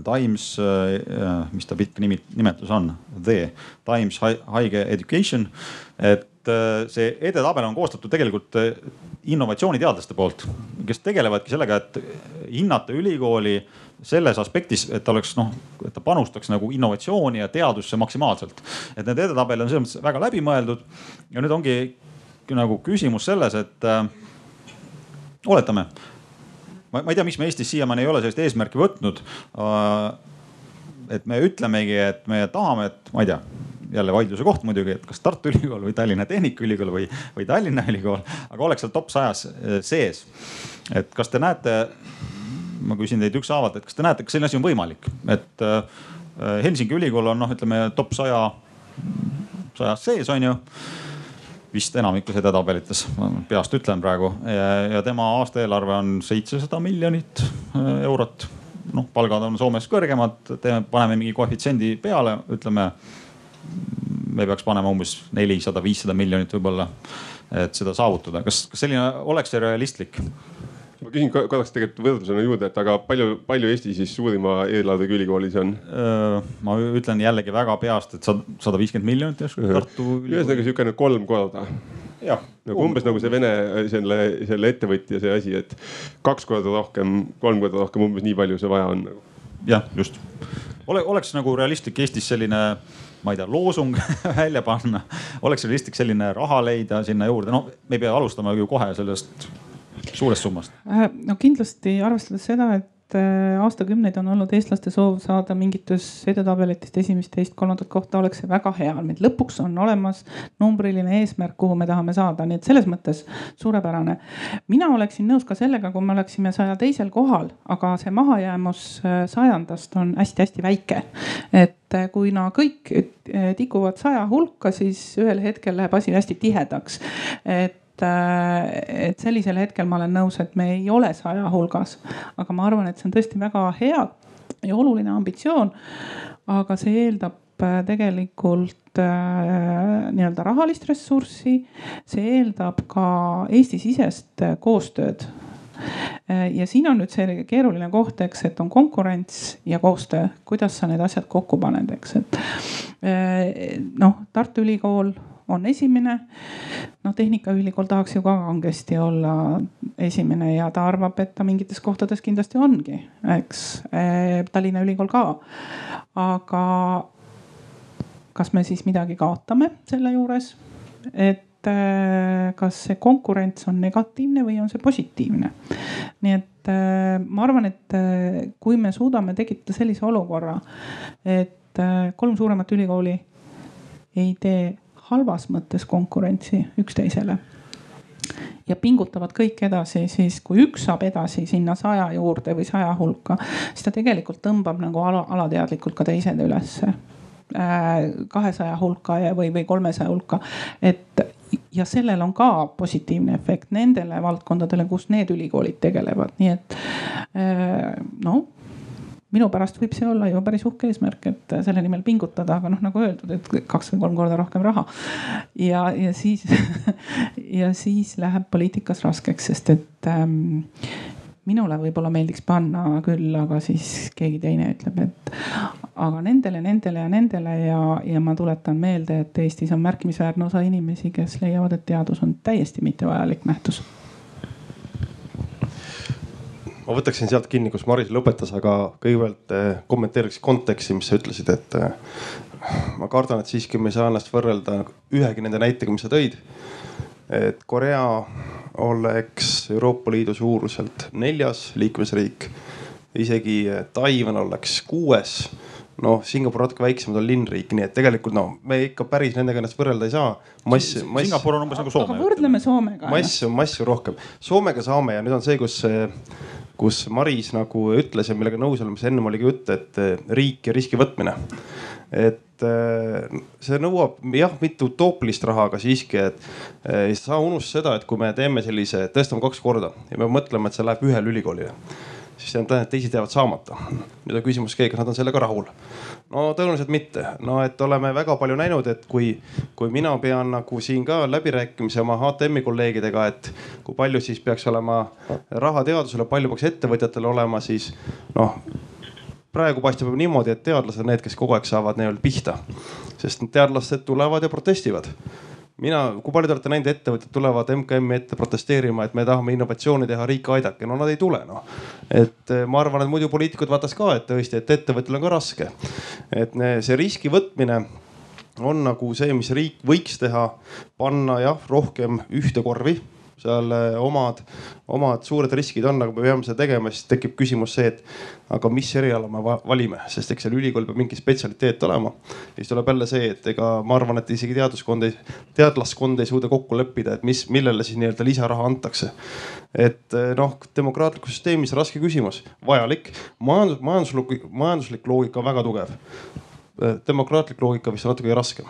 Times äh,, mis ta pikk nimi, nimetus on, The Times High Education. et äh, see edetabel on koostatud tegelikult innovatsiooniteadlaste poolt, kes tegelevadki sellega, et hinnata ülikooli äh, selles aspektis, et ta oleks noh, et ta panustaks nagu innovatsiooni ja teadusse maksimaalselt. et need edetabelid on selles mõttes väga läbimõeldud ja nüüd ongi nagu küsimus selles, et äh, oletame. ma ei tea, miks me Eestis siiamaani ei ole sellist eesmärki võtnud äh,. et me ütlemegi, et me tahame, et ma ei tea jälle vaidluse koht muidugi, et kas Tartu Ülikool või Tallinna Tehnikaülikool või, või Tallinna Ülikool, aga oleks seal top sajas äh, sees. et kas te näete ma küsin teid ükshaaval, et kas te näete, kas selline asi on võimalik, et äh, Helsingi ülikool on noh, ütleme top saja, sajas sees on ju vist enamikus edetabelites, ma peast ütlen praegu ja, ja tema aastaeelarve on seitsesada miljonit äh, eurot. noh, palgad on Soomes kõrgemad, teeme, paneme mingi koefitsiendi peale, ütleme. me peaks panema umbes nelisada, viissada miljonit võib-olla, et seda saavutada. kas, kas selline oleks see realistlik? Ma küsin korraks tegelikult võrdlusena juurde, et aga palju, palju Eesti siis suurima eelarvega ülikooli see on? ma ütlen jällegi väga peast, et sada viiskümmend miljonit järsku Tartu Ülikooli. ühesõnaga sihukene kolm korda. nagu umbes nagu see Vene selle, selle ettevõtja see asi, et kaks korda rohkem, kolm korda rohkem, umbes nii palju see vaja on nagu. jah, just Ole,. oleks nagu realistlik Eestis selline ma ei tea, loosung (laughs) välja panna, oleks realistlik selline raha leida sinna juurde, no me ei pea alustama ju kohe sellest suurest summast? Äh, no kindlasti arvestades seda, et äh, aastakümneid on olnud eestlaste soov saada mingites edetabelitest esimest, teist, kolmandat kohta, oleks see väga hea. meil lõpuks on olemas numbriline eesmärk, kuhu me tahame saada, nii et selles mõttes suurepärane. mina oleksin nõus ka sellega, kui me oleksime saja teisel kohal, aga see mahajäämus äh, sajandast on hästi-hästi väike. et kuna kõik tikuvad saja hulka, siis ühel hetkel läheb asi hästi tihedaks. et Äh, et sellisel hetkel ma olen nõus, et me ei ole saja hulgas, aga ma arvan, et see on tõesti väga hea ja oluline ambitsioon. aga see eeldab äh, tegelikult äh, nii-öelda rahalist ressurssi, see eeldab ka Eesti-sisest koostööd. Ja siin on nüüd see keeruline koht, eks, et on konkurents ja koostöö, kuidas sa need asjad kokku paned, eks, et noh, Tartu Ülikool on esimene. noh, Tehnikaülikool tahaks ju ka kangesti olla esimene ja ta arvab, et ta mingites kohtades kindlasti ongi, eks. Tallinna Ülikool ka. aga kas me siis midagi kaotame selle juures, et kas see konkurents on negatiivne või on see positiivne. nii et ma arvan, et kui me suudame tekitada sellise olukorra, et kolm suuremat ülikooli ei tee halvas mõttes konkurentsi üksteisele. Ja pingutavad kõik edasi, siis kui üks saab edasi sinna saja juurde või saja hulka, siis ta tegelikult tõmbab nagu ala, alateadlikult ka teised ülesse. Äh, kahesaja hulka või, või kolmesaja hulka. et ja sellel on ka positiivne efekt nendele valdkondadele, kus need ülikoolid tegelevad, nii et noh minu pärast võib see olla ju päris uhke eesmärk, et selle nimel pingutada, aga noh, nagu öeldud, et kaks või kolm korda rohkem raha. ja, ja siis (laughs) ja siis läheb poliitikas raskeks, sest et ähm, minule võib-olla meeldiks panna küll, aga siis keegi teine ütleb, et aga nendele, nendele ja nendele ja, ja ma tuletan meelde, et Eestis on märkimisväärne osa inimesi, kes leiavad, et teadus on täiesti mittevajalik nähtus ma võtaksin sealt kinni, kus Maris lõpetas, aga kõigepealt eh, kommenteeriks konteksti, mis sa ütlesid, et eh, ma kardan, et siiski me ei saa ennast võrrelda ühegi nende näitega, mis sa tõid. et Korea oleks Euroopa Liidu suuruselt neljas liikmesriik, isegi eh, Taiwan oleks kuues noh, Singapur natuke väiksem, ta on linnriik, nii et tegelikult noh, me ikka päris nendega ennast võrrelda ei saa. mass, mass. Singapur on umbes nagu Soome. aga võrdleme Soomega. mass on mass ju rohkem. Soomega saame ja nüüd on see, kus kus Maris nagu ütles ja millega nõus oleme, mis ennem oligi jutt, et eh, riik ja riski võtmine. et eh, see nõuab jah, mitte utoopilist raha, aga siiski, et eh, ei saa unustada seda, et kui me teeme sellise, tõstame kaks korda ja me mõtleme, et see läheb ühele ülikoolile siis tähendab, et teised jäävad saamata. nüüd on küsimus, kas nad on sellega rahul? No tõenäoliselt mitte, no et oleme väga palju näinud, et kui, kui mina pean nagu siin ka läbirääkimisi oma HTM-i kolleegidega, et kui palju siis peaks olema raha teadusele, palju peaks ettevõtjatele olema, siis noh praegu paistab niimoodi, et teadlased on need, kes kogu aeg saavad nii-öelda pihta, sest teadlased tulevad ja protestivad mina, kui palju te olete näinud, ettevõtjad tulevad MKM-i ette protesteerima, et me tahame innovatsiooni teha, riik aidake, no nad ei tule noh. et eh, ma arvan, et muidu poliitikud vaatas ka, et tõesti, et ettevõtjal on ka raske. et see riski võtmine on nagu see, mis riik võiks teha, panna jah, rohkem ühte korvi seal eh, omad, omad suured riskid on, aga me peame seda tegema, siis tekib küsimus see, et aga mis eriala me valime, sest eks seal ülikool peab mingi spetsialiteet olema. siis tuleb jälle see, et ega ma arvan, et isegi teaduskond ei, teadlaskond ei suuda kokku leppida, et mis, millele siis nii-öelda lisaraha antakse. et eh, noh, demokraatlikus süsteemis raske küsimus, vajalik, majandus, majanduslik, majanduslik loogika on väga tugev. Eh, demokraatlik loogika vist on natuke raskem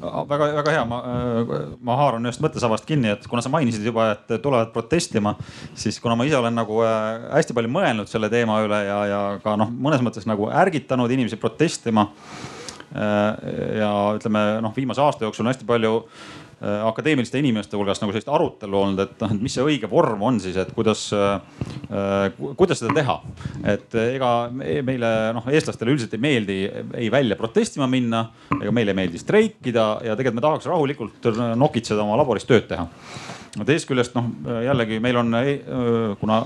väga-väga hea, ma, ma haaran ühest mõttesabast kinni, et kuna sa mainisid juba, et tulevad protestima, siis kuna ma ise olen nagu äh, hästi palju mõelnud selle teema üle ja, ja ka noh, mõnes mõttes nagu ärgitanud inimesi protestima. Äh, ja ütleme noh, viimase aasta jooksul on hästi palju Äh, akadeemiliste inimeste hulgas nagu sellist arutelu olnud, et noh, et mis see õige vorm on siis, et kuidas, äh, kuidas seda teha. et ega meile noh, eestlastele üldiselt ei meeldi ei välja protestima minna, ega meile ei meeldi streikida ja tegelikult me tahaks rahulikult nokitseda oma laboris tööd teha. teisest küljest noh, jällegi meil on, kuna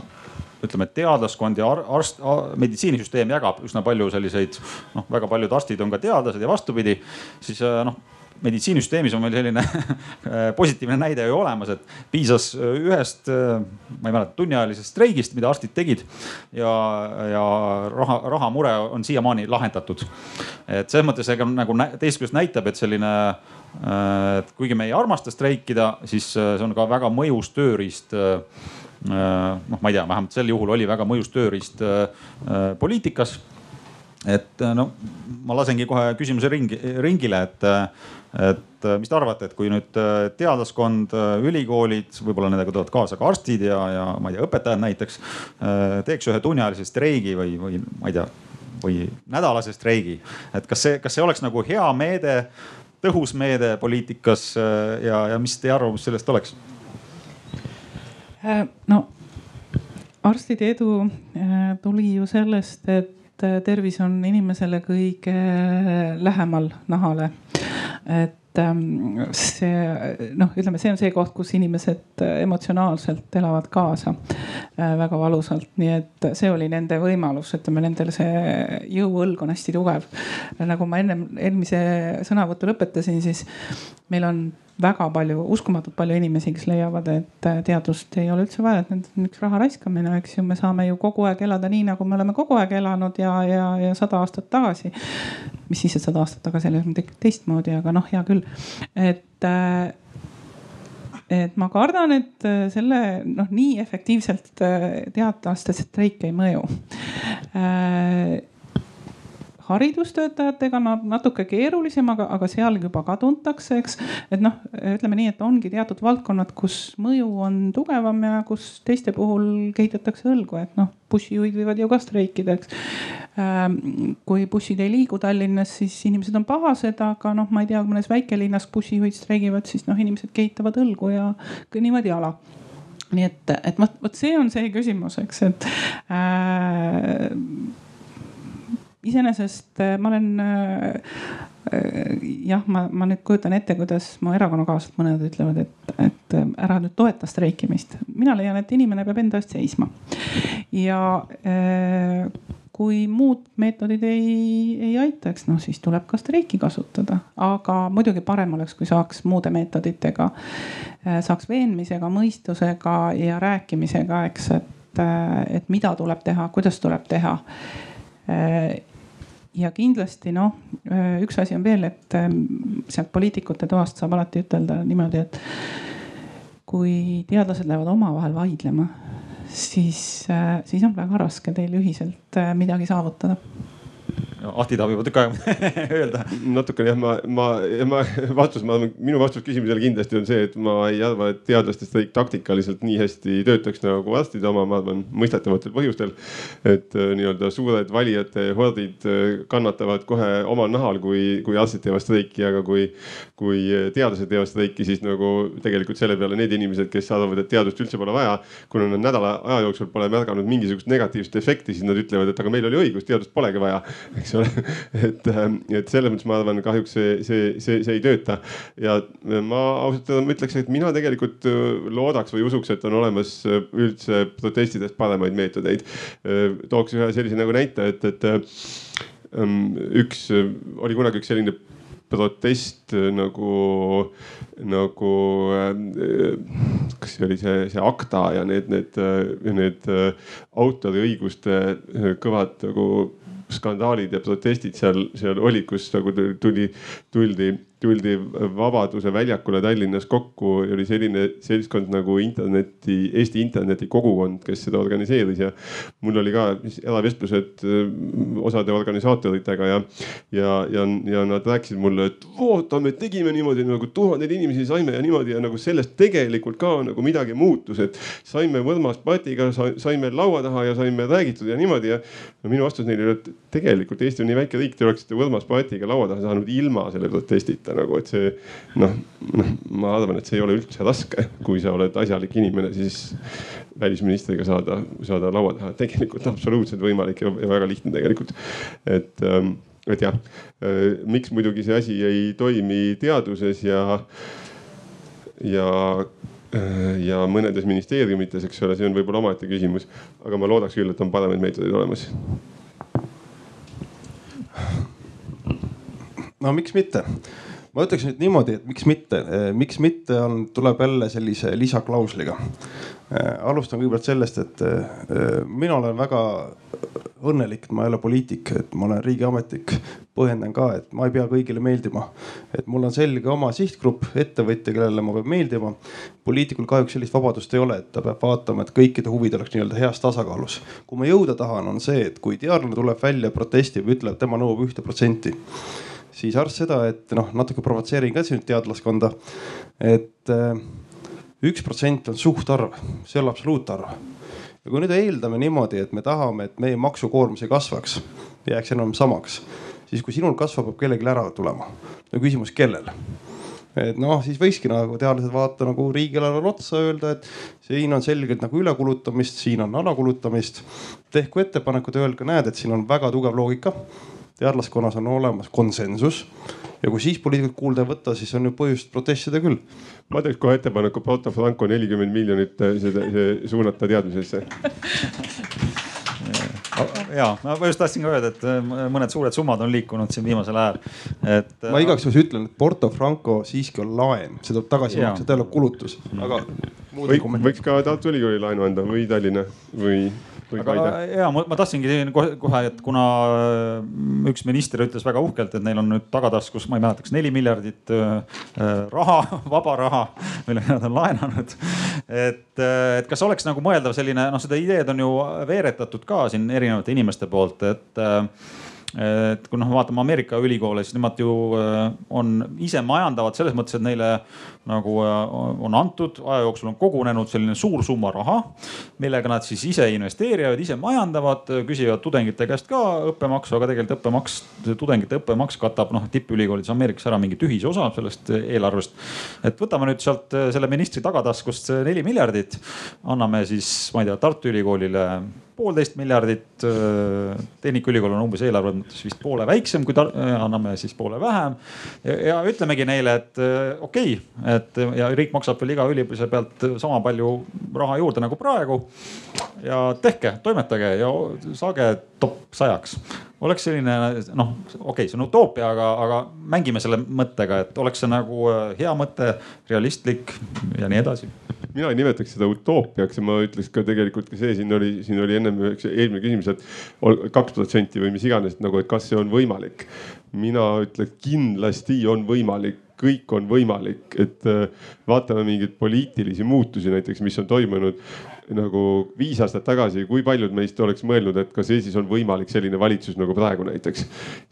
ütleme, teadlaskond ja arst, meditsiinisüsteem jagab üsna palju selliseid noh, väga paljud arstid on ka teadlased ja vastupidi, siis noh meditsiinisüsteemis on meil selline (laughs) positiivne näide ju olemas, et piisas ühest, ma ei mäleta, tunniajalisest streigist, mida arstid tegid ja, ja raha, rahamure on siiamaani lahendatud. et selles mõttes ega nagu teisest küljest näitab, et selline et kuigi me ei armasta streikida, siis see on ka väga mõjus tööriist noh, ma ei tea, vähemalt sel juhul oli väga mõjus tööriist poliitikas et no ma lasengi kohe küsimuse ringi, ringile, et et äh, mis te arvate, et kui nüüd äh, teadlaskond, äh, ülikoolid, võib-olla nendega tulevad kaasa ka arstid ja, ja ma ei tea, õpetajad näiteks teeks ühe tunniajalise streigi või, või ma ei tea, või nädalase streigi, et kas see, kas see oleks nagu hea meede, tõhus meede poliitikas ja, ja mis teie arvamus sellest oleks? no arstide edu tuli ju sellest, et tervis on inimesele kõige lähemal nahale. Et ähm, see noh, ütleme, see on see koht, kus inimesed emotsionaalselt elavad kaasa väga valusalt, nii et see oli nende võimalus, ütleme nendel see jõuõlg on hästi tugev. nagu ma ennem eelmise sõnavõttu lõpetasin, siis meil on väga palju, uskumatult palju inimesi, kes leiavad, et äh, teadust ei ole üldse vaja, et need on üks raha raiskamine, eks ju, me saame ju kogu aeg elada nii, nagu me oleme kogu aeg elanud ja, ja, ja sada aastat tagasi. mis siis, et sada aastat tagasi elasime teistmoodi, aga noh, hea küll, et äh, et ma kardan, et äh, selle noh, nii efektiivselt teadlaste streik ei mõju haridustöötajatega on natuke keerulisem, aga, aga seal juba ka tuntakse, eks. et noh, ütleme nii, et ongi teatud valdkonnad, kus mõju on tugevam ja kus teiste puhul kehitatakse õlgu, et noh, bussijuhid võivad ju ka streikida, eks. Ähm, kui bussid ei liigu Tallinnas, siis inimesed on pahased, aga noh, ma ei tea, mõnes väikelinnas bussijuhid streigivad, siis noh, inimesed kehitavad õlgu ja niimoodi ala nii et, et vot, vot see on see küsimus, eks, et äh, iseenesest äh, ma olen äh, äh, jah, ma, ma nüüd kujutan ette, kuidas mu erakonnakaaslased mõned ütlevad, et, et ära nüüd toeta streikimist. mina leian, et inimene peab enda eest seisma. ja kui muud meetodid ei, ei aita, eks noh, siis tuleb ka streiki kasutada, aga muidugi parem oleks, kui saaks muude meetoditega, saaks veenmisega, mõistusega ja rääkimisega, eks, et, et mida tuleb teha, kuidas tuleb teha ja kindlasti noh, üks asi on veel, et ähm, sealt poliitikute toast saab alati ütelda niimoodi, et kui teadlased lähevad omavahel vaidlema, siis, äh, siis on väga raske teil ühiselt äh, midagi saavutada Ahti tahab juba tükk aega (laughs) öelda. natukene jah, ma, ma, ma (laughs) vastus, ma minu vastus küsimusele kindlasti on see, et ma ei arva, et teadlaste streik taktikaliselt nii hästi töötaks nagu arstide oma, ma arvan mõistetavatel põhjustel. et äh, nii-öelda suured valijate hordid äh, kannatavad kohe omal nahal, kui, kui arstid teevad streiki, aga kui, kui teadlased teevad streiki, siis nagu tegelikult selle peale need inimesed, kes arvavad, et teadust üldse pole vaja, kuna nad nädala aja jooksul pole märganud mingisugust negatiivset efekti, siis nad ütlevad, et aga meil oli õigus, teadust polegi vaja, eks ole. (laughs) et, ähm, et selles mõttes ma arvan, kahjuks see, see, see, see ei tööta. ja ma ausalt öelda ütleks, et mina tegelikult äh, loodaks või usuks, et on olemas äh, üldse protestidest paremaid meetodeid. Äh, tooks ühe sellise nagu näite, et, et ähm, üks, oli kunagi üks selline protest nagu, nagu kas see oli see, see ACTA ja need, need, need autoriõiguste kõvad nagu skandaalid ja protestid seal, seal olid, kus nagu tuli, tuldi tuldi Vabaduse väljakule Tallinnas kokku, oli selline seltskond nagu interneti, Eesti interneti kogukond, kes seda organiseeris ja mul oli ka eravestlused äh, osade organisaatoritega ja, ja, ja, ja nad rääkisid mulle, et vaata, me tegime niimoodi nagu tuhandeid inimesi saime ja niimoodi ja nagu sellest tegelikult ka nagu midagi muutus, et saime Võrmas patiga, saime laua taha ja saime räägitud ja niimoodi ja no minu vastus neile oli, et tegelikult Eesti on nii väike riik, te oleksite Võrmas patiga laua taha saanud ilma selle protestita nagu, et see noh, noh, ma arvan, et see ei ole üldse raske, kui sa oled asjalik inimene, siis välisministriga saada, saada laua taha, tegelikult absoluutselt võimalik ja, ja väga lihtne tegelikult. et, ähm, et jah, äh, miks muidugi see asi ei toimi teaduses ja, ja äh, ja mõnedes ministeeriumites, eks ole, see on võib-olla omaette küsimus, aga ma loodaks küll, et on paremaid meetodeid olemas. No miks mitte ma ütleks nüüd niimoodi, et miks mitte, eh, miks mitte on, tuleb jälle sellise lisaklausliga. Eh, alustan kõigepealt sellest, et eh, mina olen väga õnnelik, et ma ei ole poliitik, et ma olen riigiametnik. põhjendan ka, et ma ei pea kõigile meeldima. et mul on selge oma sihtgrupp, ettevõtja, kellele ma pean meeldima. poliitikul kahjuks sellist vabadust ei ole, et ta peab vaatama, et kõikide huvid oleks nii-öelda heas tasakaalus. kui ma jõuda tahan, on see, et kui teadlane tuleb välja, protestib, ütleb, tema nõuab ühte protsenti siis arst seda, et noh, natuke provotseerin ka siin teadlaskonda. et äh, üks protsent on suhtarv, see ole absoluutarv. ja kui nüüd eeldame niimoodi, et me tahame, et meie maksukoormus ei kasvaks, jääks enam samaks, siis kui sinul kasvab, peab kellelgi ära tulema. no küsimus, kellel? et noh, siis võikski nagu teadlased vaadata nagu riigieelarvele otsa, öelda, et siin on selgelt nagu ülekulutamist, siin on alakulutamist. tehku ettepanekud, öelge, näed, et siin on väga tugev loogika. Teadlaskonnas on olemas konsensus ja kui siis poliitikud kuulda ei võta, siis on ju põhjust protestida küll. ma teeks kohe ettepaneku Porto Franco nelikümmend miljonit äh, seda, suunata teadusesse (laughs) ja ma just tahtsin ka öelda, et äh, mõned suured summad on liikunud siin viimasel ajal, et. ma igaks juhuks ütlen, et Porto Franco siiski on laen, see tuleb tagasi maksta, ta ei ole kulutus, aga. Võik, võiks ka Tartu Ülikooli laenu anda või Tallinna või aga ja ma, ma tahtsingi kohe, et kuna äh, üks minister ütles väga uhkelt, et neil on nüüd tagataskus, ma ei mäleta, kas neli miljardit äh, äh raha, (laughs) vaba raha, mille nad on laenanud. et, et kas oleks nagu mõeldav selline, noh, seda ideed on ju veeretatud ka siin erinevate inimeste poolt, et et kui noh, vaatame Ameerika ülikoole, siis nemad ju äh, on ise majandavad selles mõttes, et neile nagu äh, on antud, aja jooksul on kogunenud selline suur summa raha, millega nad siis ise investeerivad, ise majandavad, küsivad tudengite käest ka õppemaksu, aga tegelikult õppemaks, tudengite õppemaks katab noh tippülikoolides Ameerikas ära mingi tühise osa sellest eelarvest. et võtame nüüd sealt selle ministri tagataskust neli miljardit, anname siis, ma ei tea, Tartu Ülikoolile poolteist miljardit. Äh, Tehnikaülikool on umbes eelarve mõttes vist poole väiksem, kui ta, äh, anname siis poole vähem. ja ütlemegi neile, et äh, okei okay,, et ja riik maksab veel iga üliõpilase pealt sama palju raha juurde nagu praegu. Ja tehke, toimetage ja saage top sajaks. oleks selline noh, okei okay,, see on utoopia, aga, aga mängime selle mõttega, et oleks see nagu hea mõte, realistlik ja nii edasi mina ei nimetaks seda utoopiaks ja ma ütleks ka tegelikult ka see siin oli, siin oli ennem üks eelmine küsimus, et kaks protsenti või mis iganes nagu, et kas see on võimalik. mina ütlen kindlasti on võimalik kõik on võimalik, et äh, vaatame mingeid poliitilisi muutusi näiteks, mis on toimunud nagu viis aastat tagasi, kui paljud meist oleks mõelnud, et kas Eestis on võimalik selline valitsus nagu praegu näiteks.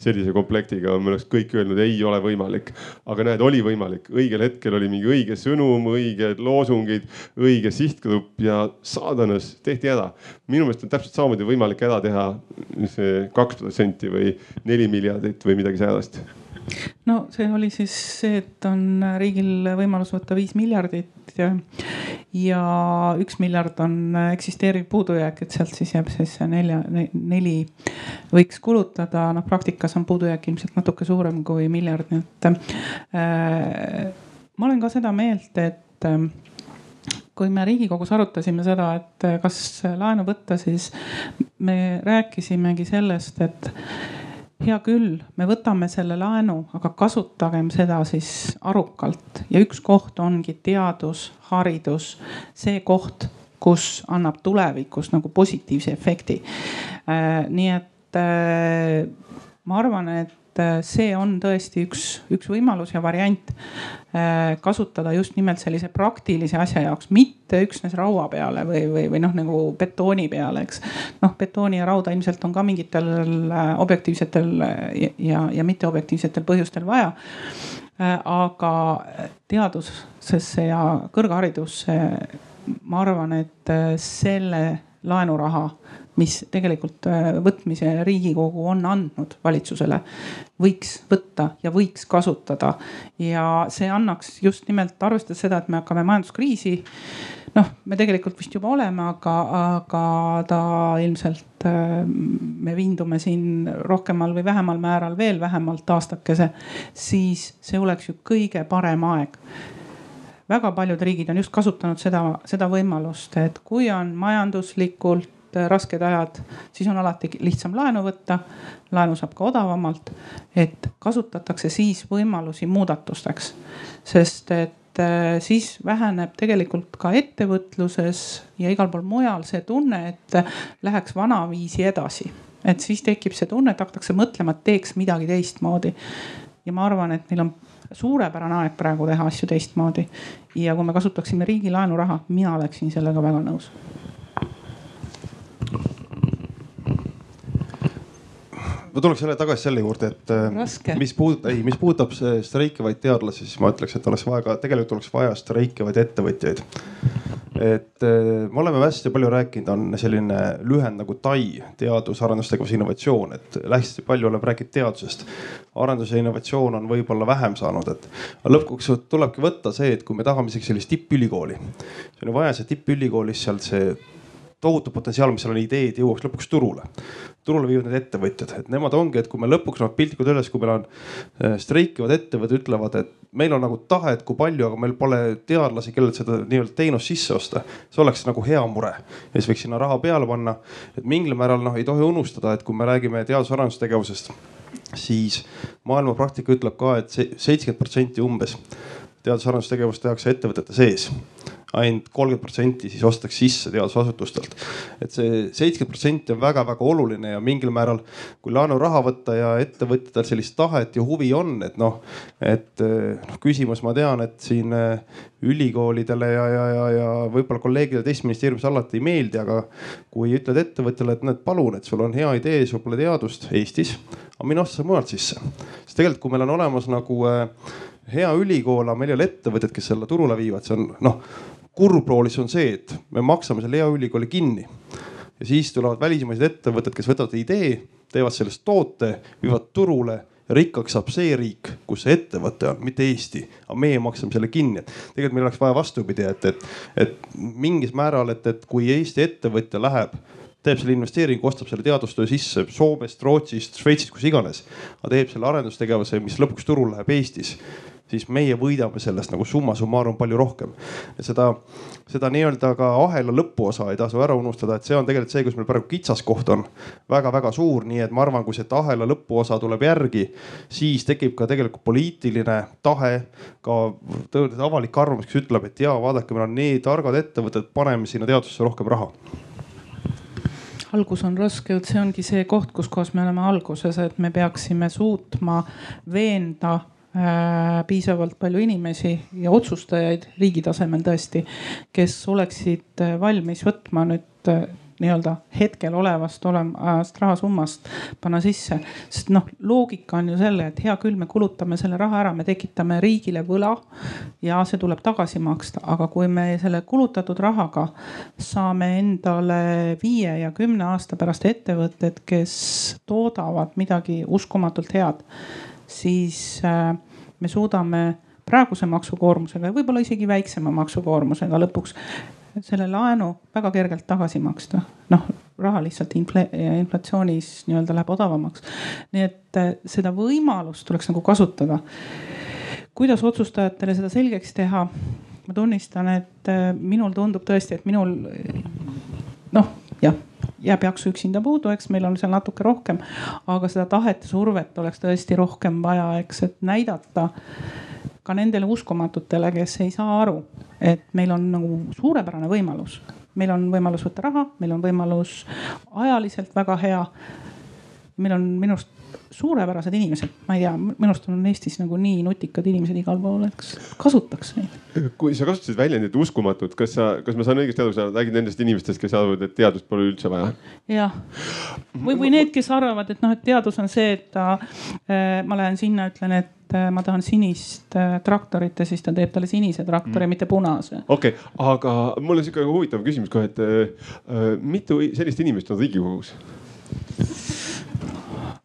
sellise komplektiga me oleks kõik öelnud, ei ole võimalik, aga näed, oli võimalik, õigel hetkel oli mingi õige sõnum, õiged loosungid, õige sihtgrupp ja saadanas tehti ära. minu meelest on täpselt samamoodi võimalik ära teha see kaks protsenti või neli miljardit või midagi säärast no see oli siis see, et on riigil võimalus võtta viis miljardit ja, ja üks miljard on eksisteeriv puudujääk, et sealt siis jääb siis see nelja, neli võiks kulutada. noh, praktikas on puudujääk ilmselt natuke suurem kui miljard, nii et äh, ma olen ka seda meelt, et äh, kui me Riigikogus arutasime seda, et kas laenu võtta, siis me rääkisimegi sellest, et hea küll, me võtame selle laenu, aga kasutagem seda siis arukalt ja üks koht ongi teadus, haridus, see koht, kus annab tulevikus nagu positiivse efekti. Äh, nii et äh, ma arvan, et Äh, see on tõesti üks, üks võimalus ja variant äh, kasutada just nimelt sellise praktilise asja jaoks, mitte üksnes raua peale või, või, või noh, nagu betooni peale, eks. noh, betooni ja rauda ilmselt on ka mingitel äh, objektiivsetel ja, ja mitteobjektiivsetel põhjustel vaja. aga teadusesse ja kõrgharidusse ma arvan, et selle laenuraha mis tegelikult äh, võtmise Riigikogu on andnud valitsusele, võiks võtta ja võiks kasutada. ja see annaks just nimelt arvestades seda, et me hakkame majanduskriisi. noh, me tegelikult vist juba oleme, aga, aga ta ilmselt äh, me vindume siin rohkemal või vähemal määral veel vähemalt aastakese, siis see oleks ju kõige parem aeg väga paljud riigid on just kasutanud seda, seda võimalust, et kui on majanduslikult Äh, rasked ajad, siis on alati lihtsam laenu võtta. laenu saab ka odavamalt, et kasutatakse siis võimalusi muudatusteks, sest et äh, siis väheneb tegelikult ka ettevõtluses ja igal pool mujal see tunne, et läheks vanaviisi edasi. et siis tekib see tunne, et hakatakse mõtlema, et teeks midagi teistmoodi. ja ma arvan, et meil on suurepärane aeg praegu teha asju teistmoodi. ja kui me kasutaksime riigi laenuraha, mina oleksin sellega väga nõus ma tuleks jälle tagasi selle juurde, et äh, Raske. mis puudutab, ei, mis puudutab streikivaid teadlasi, siis ma ütleks, et oleks vaja ka, tegelikult oleks vaja streikivaid ettevõtjaid. et äh, me oleme hästi palju rääkinud, on selline lühend nagu TAI, teadus, arendustegevus, innovatsioon, et hästi palju oleme rääkinud teadusest. arendus ja innovatsioon on võib-olla vähem saanud, et lõpuks tulebki võtta see, et kui me tahame isegi sellist tippülikooli, siis on ju vaja see tippülikoolis sealt see tohutu potentsiaal, mis seal on ideed, jõuaks lõpuks turule. turule viivad need ettevõtjad, et nemad ongi, et kui me lõpuks noh piltlikult öeldes, kui meil on äh, streikivad ettevõtted ütlevad, et meil on nagu tahet, kui palju, aga meil pole teadlasi, kellelt seda nii-öelda teenust sisse osta. see oleks nagu hea mure ja siis võiks sinna raha peale panna. et mingil määral noh, ei tohi unustada, et kui me räägime teadus-arendustegevusest, siis maailma praktika ütleb ka et, et seitsekümmend protsenti umbes teadus-arendustegevust tehakse ettevõtete sees ainult kolmkümmend protsenti siis ostetakse sisse teadusasutustelt. et see seitsekümmend protsenti on väga-väga oluline ja mingil määral, kui laenuraha võtta ja ettevõtjatel sellist tahet ja huvi on, et noh, et noh, küsimus, ma tean, et siin eh, ülikoolidele ja, ja, ja, ja võib-olla kolleegidele teistes ministeeriumis alati ei meeldi, aga kui ütled ettevõtjale, et näed, palun, et sul on hea idee, sul pole teadust Eestis, aga mine osta mujalt sisse. sest tegelikult, kui meil on olemas nagu äh, hea ülikool, aga meil ei ole ettevõtted, kes selle turule viivad, see on noh kurbroolis on see, et me maksame selle hea ülikooli kinni ja siis tulevad välismaised ettevõtted, kes võtavad idee, teevad sellest toote, viivad turule ja rikkaks saab see riik, kus see ettevõte on, mitte Eesti. aga meie maksame selle kinni, et tegelikult meil oleks vaja vastupidi, et, et, et mingis määral, et, et kui Eesti ettevõtja läheb teeb selle investeeringu, ostab selle teadustöö sisse Soomest, Rootsist, Šveitsist, kus iganes. aga teeb selle arendustegevuse, mis lõpuks turule läheb Eestis siis meie võidame sellest nagu summa summarum palju rohkem. seda, seda nii-öelda ka ahela lõpuosa ei tasu ära unustada, et see on tegelikult see, kus meil praegu kitsaskoht on väga-väga suur, nii et ma arvan, kui see ahela lõpuosa tuleb järgi, siis tekib ka tegelikult poliitiline tahe, ka tõeliselt avalik arvamus, kes ütleb, et ja vaadake, meil on nii targad ettevõtted, paneme sinna teadusesse rohkem raha algus on raske, et see ongi see koht, kus kohas me oleme alguses, et me peaksime suutma veenda Äh, piisavalt palju inimesi ja otsustajaid riigi tasemel tõesti, kes oleksid äh, valmis võtma nüüd äh, nii-öelda hetkel olevast olevast rahasummast panna sisse. sest noh, loogika on ju selle, et hea küll, me kulutame selle raha ära, me tekitame riigile võla ja see tuleb tagasi maksta, aga kui me selle kulutatud rahaga saame endale viie ja kümne aasta pärast ettevõtted, kes toodavad midagi uskumatult head siis äh, me suudame praeguse maksukoormusega ja võib-olla isegi väiksema maksukoormusega lõpuks selle laenu väga kergelt tagasi maksta. noh, raha lihtsalt infle, inflatsioonis nii-öelda läheb odavamaks. nii et äh, seda võimalust tuleks nagu kasutada. kuidas otsustajatele seda selgeks teha? ma tunnistan, et äh, minul tundub tõesti, et minul noh, jah jääb jaksu üksinda puudu, eks meil on seal natuke rohkem. aga seda tahet ja survet oleks tõesti rohkem vaja, eks, et näidata ka nendele uskumatutele, kes ei saa aru, et meil on nagu suurepärane võimalus. meil on võimalus võtta raha, meil on võimalus ajaliselt väga hea. meil on minu arust suurepärased inimesed, ma ei tea, minu arust on Eestis nagu nii nutikad inimesed igal pool, eks kasutaks neid. kui sa kasutasid väljendit uskumatud, kas sa, kas ma saan õigesti aru, sa räägid nendest inimestest, kes arvavad, et teadust pole üldse vaja? jah, või, või need, kes arvavad, et noh, et teadus on see, et ta äh,, ma lähen sinna, ütlen, et äh, ma tahan sinist äh, traktorit ja siis ta teeb talle sinise traktori mm., mitte punase. okei okay,, aga mul on sihuke huvitav küsimus kohe, et äh, äh mitu sellist inimest on Riigikogus?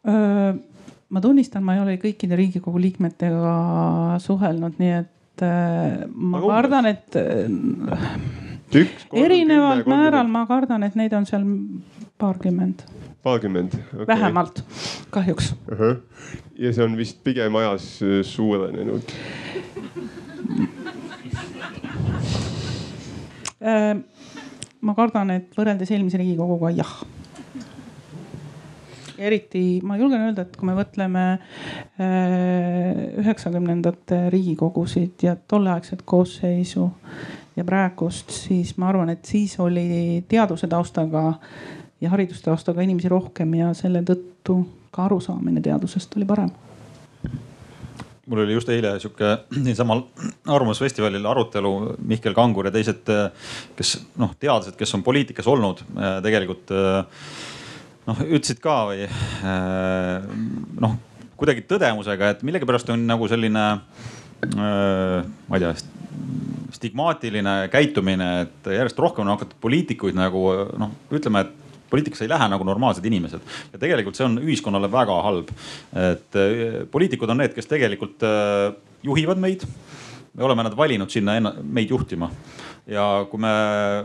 Ma tunnistan, ma ei ole kõikide Riigikogu liikmetega suhelnud, nii et ma Aga kardan, et üks, kolm, erineval kümme, määral ma kardan, et neid on seal paarkümmend. paarkümmend okay., vähemalt, kahjuks uh. -huh. ja see on vist pigem ajas suurenenud ma kardan, et võrreldes eelmise Riigikoguga jah eriti ma julgen öelda, et kui me mõtleme äh, üheksakümnendate riigikogusid ja tolleaegset koosseisu ja praegust, siis ma arvan, et siis oli teaduse taustaga ja haridustaustaga inimesi rohkem ja selle tõttu ka arusaamine teadusest oli parem. Mul oli just eile sihuke niisamal Arvamusfestivalil arutelu, Mihkel Kangur ja teised, kes noh, teadlased, kes on poliitikas olnud, tegelikult noh, ütlesid ka või äh, noh, kuidagi tõdemusega, et millegipärast on nagu selline äh, ma ei tea, stigmaatiline käitumine, et järjest rohkem on hakatud poliitikuid nagu noh, ütleme, et poliitikasse ei lähe nagu normaalsed inimesed ja tegelikult see on ühiskonnale väga halb. et poliitikud on need, kes tegelikult juhivad meid. me oleme nad valinud sinna meid juhtima ja kui me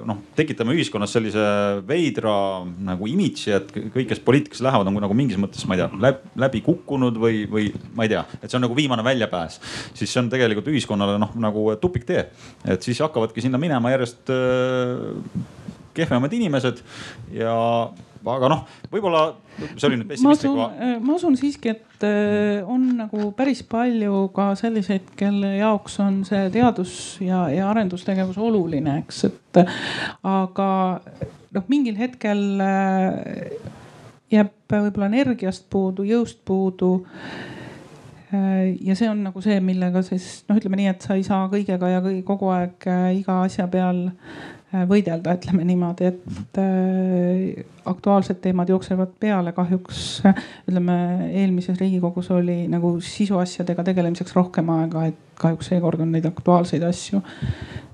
noh, tekitame ühiskonnas sellise veidra nagu imidži, et kõik, kes poliitikasse lähevad, on nagu mingis mõttes, ma ei tea, läbi, läbi kukkunud või, või ma ei tea, et see on nagu viimane väljapääs. siis see on tegelikult ühiskonnale noh, nagu tupiktee, et siis hakkavadki sinna minema järjest äh, kehvemad inimesed ja aga noh, võib-olla see oli nüüd pessimistlik. Ma usun siiski, et äh, on nagu päris palju ka selliseid, kelle jaoks on see teadus ja, ja arendustegevus oluline, eks, et aga noh, mingil hetkel äh, jääb võib-olla energiast puudu, jõust puudu ja see on nagu see, millega siis noh, ütleme nii, et sa ei saa kõigega ja kogu aeg iga asja peal võidelda, ütleme niimoodi, et äh, aktuaalsed teemad jooksevad peale. kahjuks ütleme, eelmises riigikogus oli nagu sisuasjadega tegelemiseks rohkem aega, et kahjuks seekord on neid aktuaalseid asju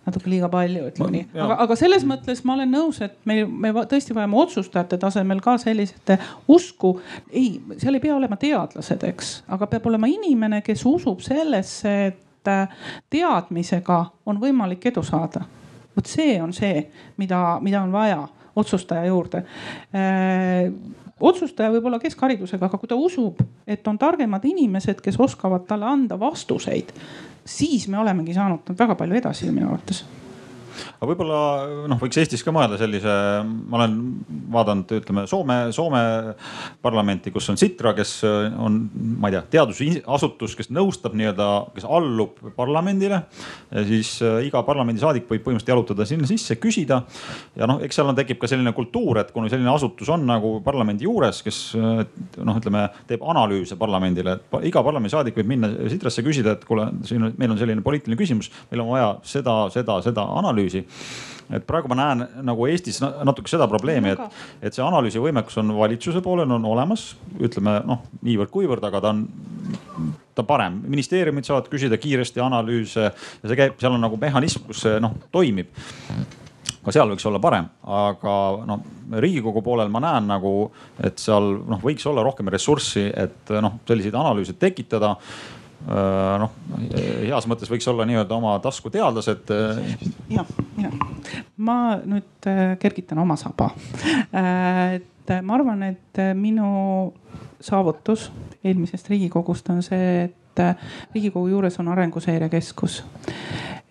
natuke liiga palju, ütleme nii. aga, aga selles mõttes ma olen nõus, et me, me tõesti vajame otsustajate tasemel ka sellist usku. ei, seal ei pea olema teadlased, eks, aga peab olema inimene, kes usub sellesse, et äh, teadmisega on võimalik edu saada vot see on see, mida, mida on vaja otsustaja juurde. Äh, otsustaja võib olla keskharidusega, aga kui ta usub, et on targemad inimesed, kes oskavad talle anda vastuseid, siis me olemegi saanud väga palju edasi minu arvates aga võib-olla noh, võiks Eestis ka mõelda sellise, ma olen vaadanud, ütleme Soome, Soome parlamenti, kus on Sitra, kes on, ma ei tea, teadusasutus, kes nõustab nii-öelda, kes allub parlamendile. siis äh, iga parlamendisaadik võib põhimõtteliselt jalutada sinna sisse, küsida. ja noh, eks seal on, tekib ka selline kultuur, et kuna selline asutus on nagu parlamendi juures, kes äh, noh, ütleme teeb analüüse parlamendile, et iga parlamendisaadik võib minna Sitrasse küsida, et kuule, siin meil on selline poliitiline küsimus, meil on vaja seda, seda, seda analüüsi analüüsi. Et praegu ma näen nagu Eestis natuke seda probleemi, et, et see analüüsivõimekus on valitsuse poolel on olemas, ütleme noh, niivõrd-kuivõrd, aga ta on, ta on parem. ministeeriumid saavad küsida kiiresti analüüse ja see käib, seal on nagu mehhanism, kus see noh toimib. Ka seal võiks olla parem, aga noh, riigikogu poolel ma näen nagu, et seal noh, võiks olla rohkem ressurssi, et noh, selliseid analüüse tekitada noh, heas mõttes võiks olla nii-öelda oma taskuteadlased. ja, ja ma nüüd äh, kergitan oma saba. Äh, et ma arvan, et minu saavutus eelmisest riigikogust on see, et riigikogu juures on Arenguseire Keskus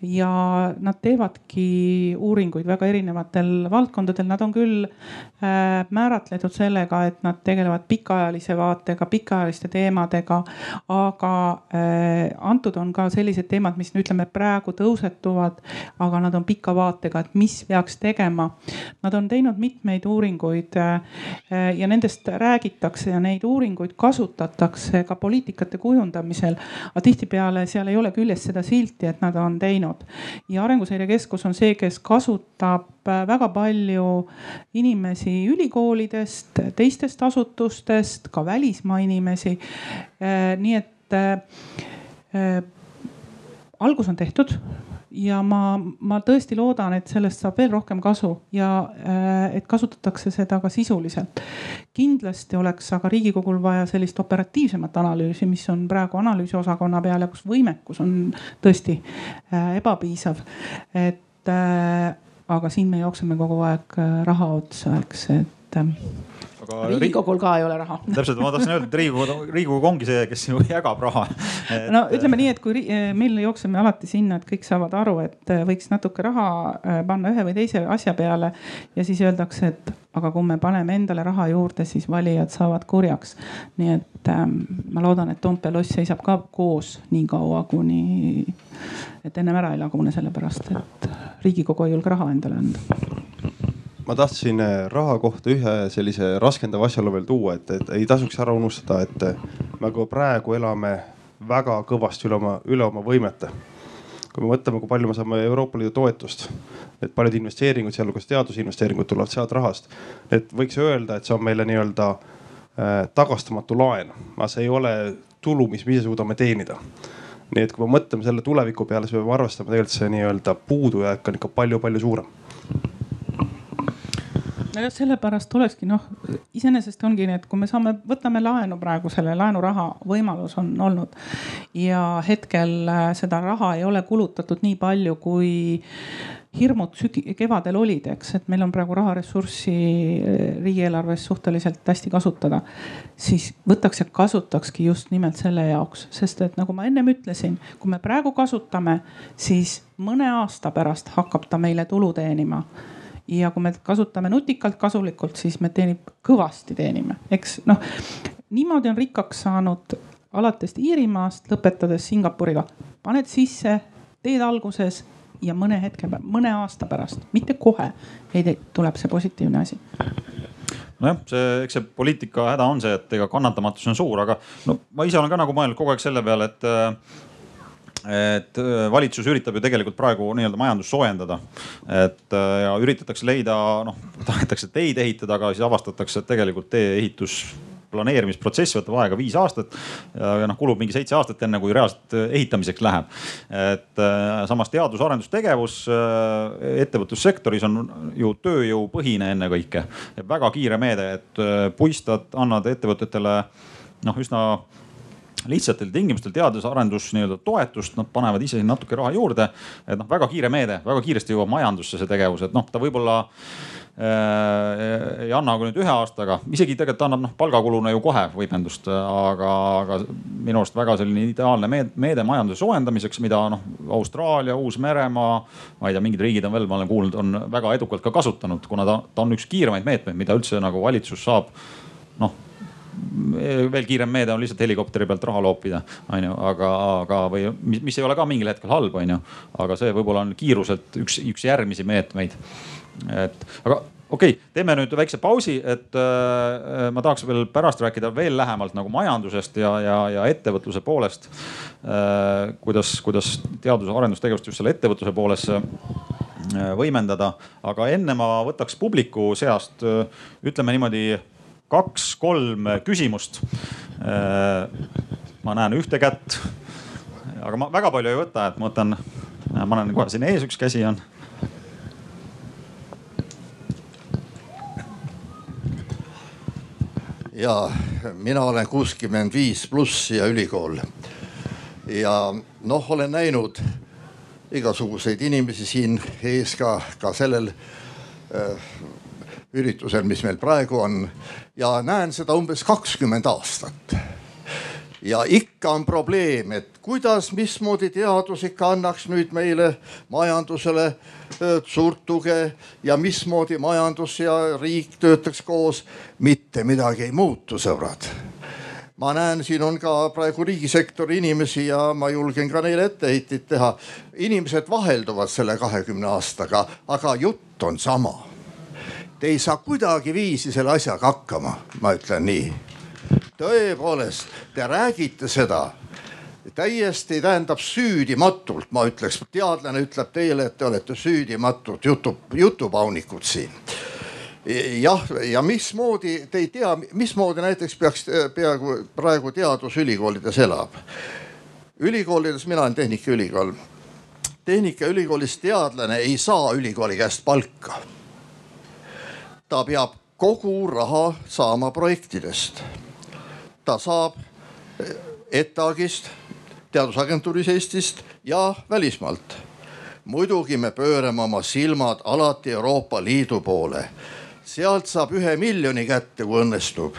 ja nad teevadki uuringuid väga erinevatel valdkondadel, nad on küll äh, määratletud sellega, et nad tegelevad pikaajalise vaatega, pikaajaliste teemadega. aga äh, antud on ka sellised teemad, mis ütleme praegu tõusetuvad, aga nad on pika vaatega, et mis peaks tegema. Nad on teinud mitmeid uuringuid äh, ja nendest räägitakse ja neid uuringuid kasutatakse ka poliitikate kujundamisel. aga tihtipeale seal ei ole küljes seda silti, et nad on teinud teinud. ja Arenguseire Keskus on see, kes kasutab äh, väga palju inimesi ülikoolidest, teistest asutustest, ka välismaa inimesi. Äh, nii et äh, algus on tehtud ja ma, ma tõesti loodan, et sellest saab veel rohkem kasu ja äh, et kasutatakse seda ka sisuliselt. kindlasti oleks aga Riigikogul vaja sellist operatiivsemat analüüsi, mis on praegu analüüsiosakonna peal ja kus võimekus on tõesti äh, ebapiisav. et äh, aga siin me jookseme kogu aeg raha otsa, eks, et riigikogul ka ei ole raha. täpselt, ma tahtsin öelda, et riigikogu, riigikogu ongi see, kes (laughs) jagab raha et.... no ütleme nii, et kui meil jookseme alati sinna, et kõik saavad aru, et äh, võiks natuke raha äh, panna ühe või teise asja peale ja siis öeldakse, et aga kui me paneme endale raha juurde, siis valijad saavad kurjaks. nii et ähm, ma loodan, et Toompea loss seisab ka koos nii kaua, kuni, et ennem ära ei lagune, sellepärast et riigikogu ei julge raha endale anda ma tahtsin äh, raha kohta ühe sellise raskendava asjaolu veel tuua, et, et ei tasuks ära unustada, et äh, me ka praegu elame väga kõvasti üle oma, üle oma võimete. kui me mõtleme, kui palju me saame Euroopa Liidu toetust, et paljud investeeringud, sealhulgas teadusinvesteeringud tulevad sealt rahast. et võiks öelda, et see on meile nii-öelda äh, tagastamatu laen, aga see ei ole tulu, mis me ise suudame teenida nii et kui me mõtleme selle tuleviku peale, siis me peame arvestama tegelikult see nii-öelda puudujääk on ikka palju-palju suurem nojah, sellepärast olekski noh, iseenesest ongi nii, et kui me saame, võtame laenu praegu, selle laenuraha võimalus on olnud. ja hetkel äh, seda raha ei ole kulutatud nii palju, kui hirmud sügi-, kevadel olid, eks, et meil on praegu raharessurssi äh, riigieelarves suhteliselt hästi kasutada. siis võtaks ja kasutakski just nimelt selle jaoks, sest et nagu ma ennem ütlesin, kui me praegu kasutame, siis mõne aasta pärast hakkab ta meile tulu teenima ja kui me kasutame nutikalt, kasulikult, siis me teenib, kõvasti teenime, eks noh. niimoodi on rikkaks saanud alates Iirimaast, lõpetades Singapuriga. paned sisse, teed alguses ja mõne hetke, mõne aasta pärast, mitte kohe, ei tuleb see positiivne asi nojah, see, eks see poliitika häda on see, et ega kannatamatus on suur, aga no ma ise olen ka nagu mõelnud kogu aeg selle peale, et et äh, valitsus üritab ju tegelikult praegu nii-öelda majandust soojendada. et äh, ja üritatakse leida, noh tahetakse teid ehitada, aga siis avastatakse, et tegelikult tee ehitus planeerimisprotsess võtab aega viis aastat ja noh, kulub mingi seitse aastat, enne kui reaalselt äh, ehitamiseks läheb. et samas teadus-arendustegevus ettevõtlussektoris on ju tööjõupõhine ennekõike väga kiire meede, et puistad, annad ettevõtetele noh, üsna lihtsatel tingimustel teadus-arendus nii-öelda toetust, nad panevad ise natuke raha juurde. et noh, väga kiire meede, väga kiiresti jõuab majandusse see tegevus, et noh, ta võib-olla äh, ei anna küll nüüd ühe aastaga, isegi tegelikult annab noh palgakuluna ju kohe võimendust, aga, aga minu arust väga selline ideaalne meede, meede majanduse soojendamiseks, mida noh Austraalia, Uus-Meremaa, ma ei tea, mingid riigid on veel, ma olen kuulnud, on väga edukalt ka kasutanud, kuna ta, ta on üks kiiremaid meetmeid, mida üldse nagu valitsus saab noh veel kiirem meede on lihtsalt helikopteri pealt raha loopida, onju, aga, aga või mis, mis ei ole ka mingil hetkel halb, onju. aga see võib-olla on kiiruselt üks, üks järgmisi meetmeid. et aga okei okay,, teeme nüüd väikse pausi, et äh, ma tahaks veel pärast rääkida veel lähemalt nagu majandusest ja, ja, ja ettevõtluse poolest äh,. kuidas, kuidas teadus- ja arendustegevust just selle ettevõtluse poolest äh, võimendada, aga enne ma võtaks publiku seast äh,, ütleme niimoodi kaks-kolm küsimust. Äh, ma näen ühte kätt, aga ma väga palju ei võta, et ma võtan, ma näen kohe siin ees üks käsi on. ja mina olen kuuskümmend viis pluss ja ülikool. ja noh, olen näinud igasuguseid inimesi siin ees ka, ka sellel äh, üritusel, mis meil praegu on ja näen seda umbes kakskümmend aastat. ja ikka on probleem, et kuidas, mismoodi teadus ikka annaks nüüd meile majandusele suurt tuge ja mismoodi majandus ja riik töötaks koos. mitte midagi ei muutu, sõbrad ma näen, siin on ka praegu riigisektori inimesi ja ma julgen ka neile etteheiteid teha. inimesed vahelduvad selle kahekümne aastaga, aga jutt on sama Te ei saa kuidagiviisi selle asjaga hakkama, ma ütlen nii. tõepoolest, te räägite seda täiesti tähendab süüdimatult, ma ütleks, teadlane ütleb teile, et te olete süüdimatult jutu, jutupaunikud siin. jah, ja mismoodi, te ei tea, mismoodi näiteks peaks peaaegu praegu teadusülikoolides elab. ülikoolides, mina olen Tehnikaülikool. tehnikaülikoolis teadlane ei saa ülikooli käest palka ta peab kogu raha saama projektidest. ta saab eh, ETAG-ist, teadusagentuuris Eestist ja välismaalt. muidugi me pöörame oma silmad alati Euroopa Liidu poole. sealt saab ühe miljoni kätte, kui õnnestub.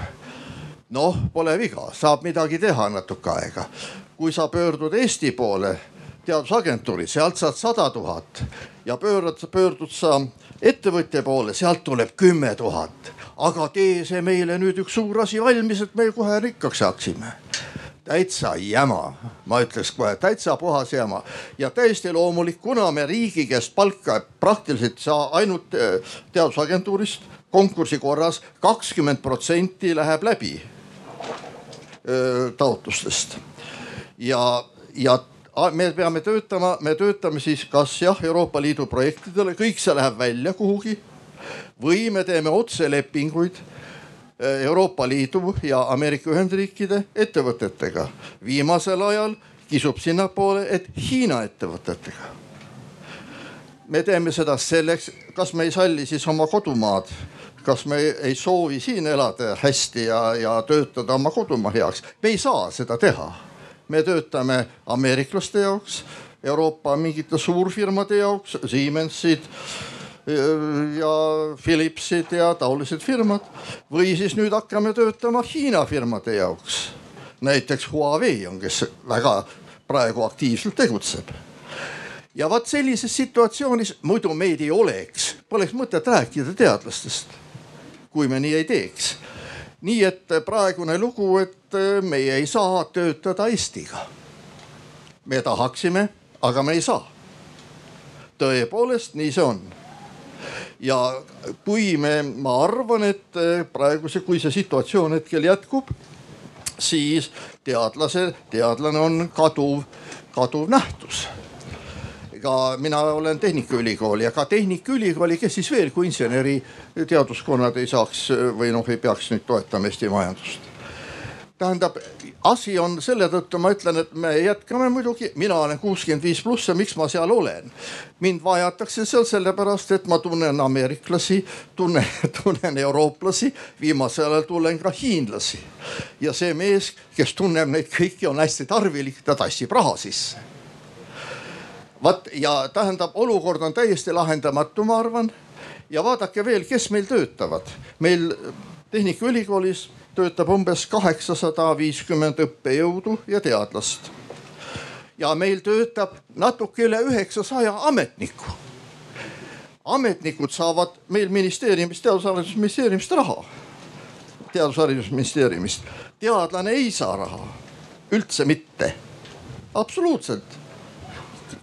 noh, pole viga, saab midagi teha natuke aega. kui sa pöördud Eesti poole teadusagentuuri, sealt saad sada tuhat ja pöörad, pöördud sa ettevõtja poole, sealt tuleb kümme tuhat. aga tee see meile nüüd üks suur asi valmis, et me kohe rikkaks saaksime. Täitsa jama, ma ütleks kohe täitsa puhas jama ja täiesti loomulik, kuna me riigi käest palka praktiliselt ei saa ainult äh, teadusagentuurist konkursi korras kakskümmend protsenti läheb läbi öö, taotlustest. Ja, ja me peame töötama, me töötame siis kas jah, Euroopa Liidu projektidele, kõik see läheb välja kuhugi. või me teeme otselepinguid eh, Euroopa Liidu ja Ameerika Ühendriikide ettevõtetega. viimasel ajal kisub sinnapoole, et Hiina ettevõtetega. me teeme seda selleks, kas me ei salli siis oma kodumaad, kas me ei soovi siin elada hästi ja, ja töötada oma kodumaa heaks, me ei saa seda teha. Me töötame ameeriklaste jaoks, Euroopa mingite suurfirmade jaoks, Siemensid ja Philipsid ja taolised firmad või siis nüüd hakkame töötama Hiina firmade jaoks. näiteks Huawei on, kes väga praegu aktiivselt tegutseb. ja vot sellises situatsioonis muidu meid ei oleks, poleks mõtet rääkida teadlastest, kui me nii ei teeks. Nii et praegune lugu, et meie ei saa töötada Eestiga. me tahaksime, aga me ei saa. tõepoolest, nii see on ja kui me, ma arvan, et eh, praeguse, kui see situatsioon hetkel jätkub, siis teadlase, teadlane on kaduv, kaduv nähtus ka mina olen Tehnikaülikooli ja ka Tehnikaülikooli, kes siis veel kui inseneriteaduskonnad ei saaks või noh, ei peaks nüüd toetama Eesti majandust tähendab, asi on selle tõttu, ma ütlen, et me jätkame muidugi, mina olen kuuskümmend viis pluss ja miks ma seal olen. mind vajatakse seal sellepärast, et ma tunnen ameeriklasi, tunnen, (laughs) tunnen eurooplasi, viimasel ajal tunnen ka hiinlasi. ja see mees, kes tunneb neid kõiki, on hästi tarvilik, ta tassib raha sisse. Vaat ja tähendab, olukord on täiesti lahendamatu, ma arvan. ja vaadake veel, kes meil töötavad, meil Tehnikaülikoolis töötab umbes kaheksasada viiskümmend õppejõudu ja teadlast. ja meil töötab natuke üle üheksasaja ametniku. ametnikud saavad meil ministeeriumist, teadus-arendusministeeriumist raha. teadus-haridusministeeriumist, teadlane ei saa raha, üldse mitte, absoluutselt.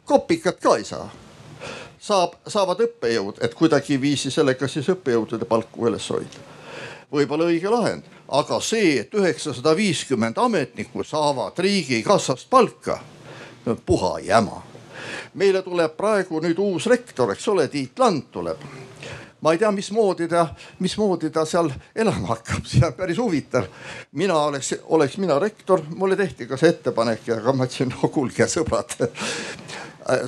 Kopikat ka ei saa saab, saavad õppejõud, et kuidagiviisi sellega siis õppejõudude palku üles hoida. võib-olla õige lahend aga see, et üheksasada viiskümmend ametnikku saavad riigikassast palka, puha jama. meile tuleb praegu nüüd uus rektor, eks ole, Tiit Land tuleb ma ei tea, mismoodi ta, mismoodi ta seal elama hakkab, see on päris huvitav. mina oleks, oleks mina rektor, mulle tehti ka see ettepanek, aga ma ütlesin, no kuulge sõbrad.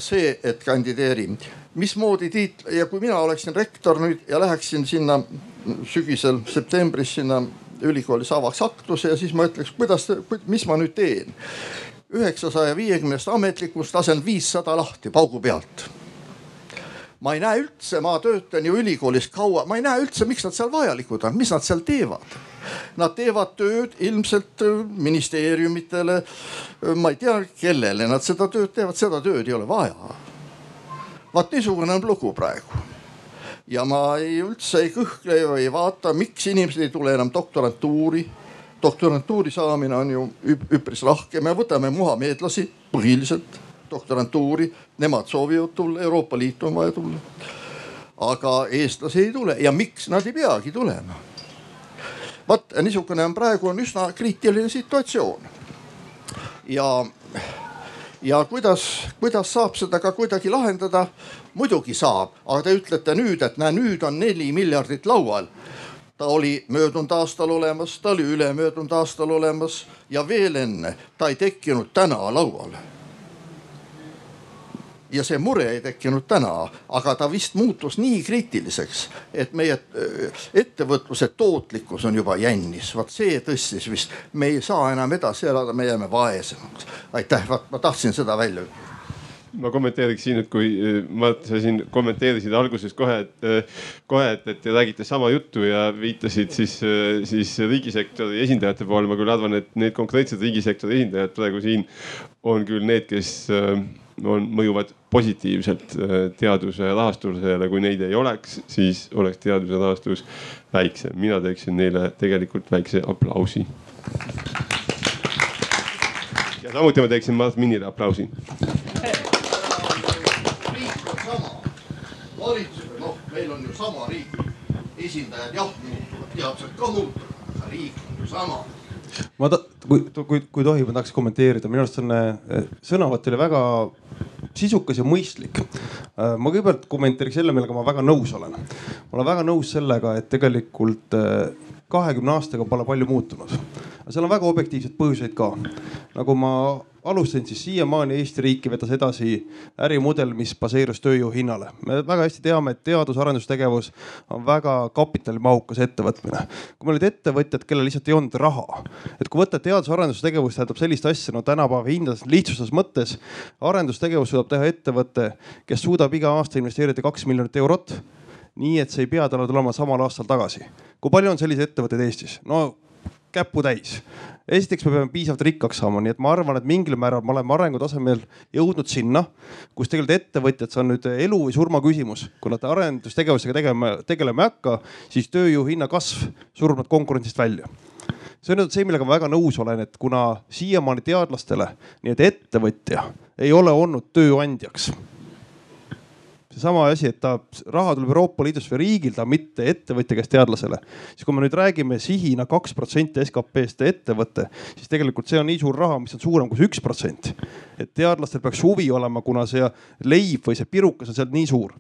See, et kandideerin, mismoodi Tiit ja kui mina oleksin rektor nüüd ja läheksin sinna sügisel septembris sinna ülikoolis avaks aktluse ja siis ma ütleks, kuidas, mis ma nüüd teen. üheksasaja viiekümnest ametlikust lasen viissada lahti paugu pealt. ma ei näe üldse, ma töötan ju ülikoolis kaua, ma ei näe üldse, miks nad seal vajalikud on, mis nad seal teevad. Nad teevad tööd ilmselt äh, ministeeriumitele, ma ei tea, kellele nad seda tööd teevad, seda tööd ei ole vaja. vaat niisugune on lugu praegu ja ma ei, üldse ei kõhkle ja ei vaata, miks inimesed ei tule enam doktorantuuri. doktorantuuri saamine on ju üpris lahke, me võtame muhameedlasi põhiliselt doktorantuuri, nemad soovivad tulla, Euroopa Liitu on vaja tulla. aga eestlasi ei tule ja miks nad ei peagi tulema? Vot niisugune on praegu on üsna kriitiline situatsioon. ja ja kuidas, kuidas saab seda ka kuidagi lahendada? muidugi saab, aga te ütlete nüüd, et näe, nüüd on neli miljardit laual. ta oli möödunud aastal olemas, ta oli ülemöödunud aastal olemas ja veel enne, ta ei tekkinud täna lauale ja see mure ei tekkinud täna, aga ta vist muutus nii kriitiliseks, et meie äh, ettevõtluse tootlikkus on juba jännis. vot see tõstis vist, me ei saa enam edasi elada, me jääme vaesemaks. aitäh, vot ma tahtsin seda välja ütelda ma kommenteeriks siin, et kui ma, sa siin kommenteerisid alguses kohe, et kohe, et, et te räägite sama juttu ja viitasid siis, siis riigisektori esindajate poole. ma küll arvan, et need konkreetsed riigisektori esindajad praegu siin on küll need, kes on, mõjuvad positiivselt äh, teaduse rahastusele. kui neid ei oleks, siis oleks teaduse rahastus väiksem. mina teeksin neile tegelikult väikse aplausi. ja samuti ma teeksin Mart Minnile aplausi. riik on sama, valitsus, noh, meil on ju sama riik, esindajad jah muutuvad, teadlased ka muutuvad, aga riik on ju sama ma ta-, kui, kui, kui tohib, ma tahaks kommenteerida, minu arust on äh, sõnavõtt oli väga sisukas ja mõistlik. Äh, ma kõigepealt kommenteeriks selle, millega ma väga nõus olen. ma olen väga nõus sellega, et tegelikult äh, kahekümne aastaga pole palju muutunud. seal on väga objektiivseid põhjuseid ka. nagu ma alustasin, siis siiamaani Eesti riiki vedas edasi ärimudel, mis baseerus tööjõu hinnale. me väga hästi teame, et teadus-arendustegevus on väga kapitalimahukas ettevõtmine. kui meil olid ettevõtjad, kellel lihtsalt ei olnud raha, et kui võtta teadus-arendustegevus tähendab sellist asja, no tänapäeva hindades lihtsustatud mõttes. arendustegevus suudab teha ettevõte, kes suudab iga aasta investeerida kaks miljonit eurot nii et see ei pea talle tulema samal aastal tagasi. kui palju on selliseid ettevõtteid Eestis? no käputäis. esiteks me peame piisavalt rikkaks saama, nii et ma arvan, et mingil määral me oleme arengutasemel jõudnud sinna, kus tegelikult ettevõtjad, see on nüüd elu või surma küsimus. kui nad arendustegevusega tegema, tegelema ei hakka, siis tööjõu hinna kasv surub nad konkurentsist välja see on nüüd see, millega ma väga nõus olen, et kuna siiamaani teadlastele nii et ettevõtja ei ole olnud tööandjaks seesama asi, et ta, raha tuleb Euroopa Liidust või riigilt, aga mitte ettevõtja käest teadlasele. siis kui me nüüd räägime sihina kaks protsenti SKP-st ettevõte, siis tegelikult see on nii suur raha, mis on suurem kui see üks protsent. et teadlastel peaks huvi olema, kuna see leib või see pirukas on sealt nii suur.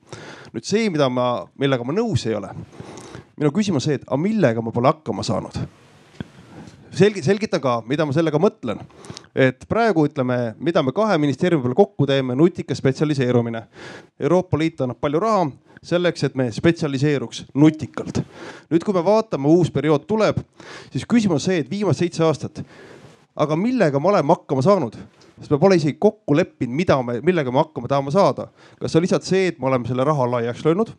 nüüd see, mida ma, millega ma nõus ei ole. minu küsimus see, et aga millega ma pole hakkama saanud selgi-, selgitan ka, mida ma sellega mõtlen. et praegu ütleme, mida me kahe ministeeriumi peale kokku teeme, nutikas spetsialiseerumine. Euroopa Liit annab palju raha selleks, et me spetsialiseeruks nutikalt. nüüd, kui me vaatame, uus periood tuleb, siis küsimus on see, et viimased seitse aastat, aga millega me oleme hakkama saanud? sest me pole isegi kokku leppinud, mida me, millega me hakkama tahame saada. kas on lihtsalt see, et me oleme selle raha laiaks löönud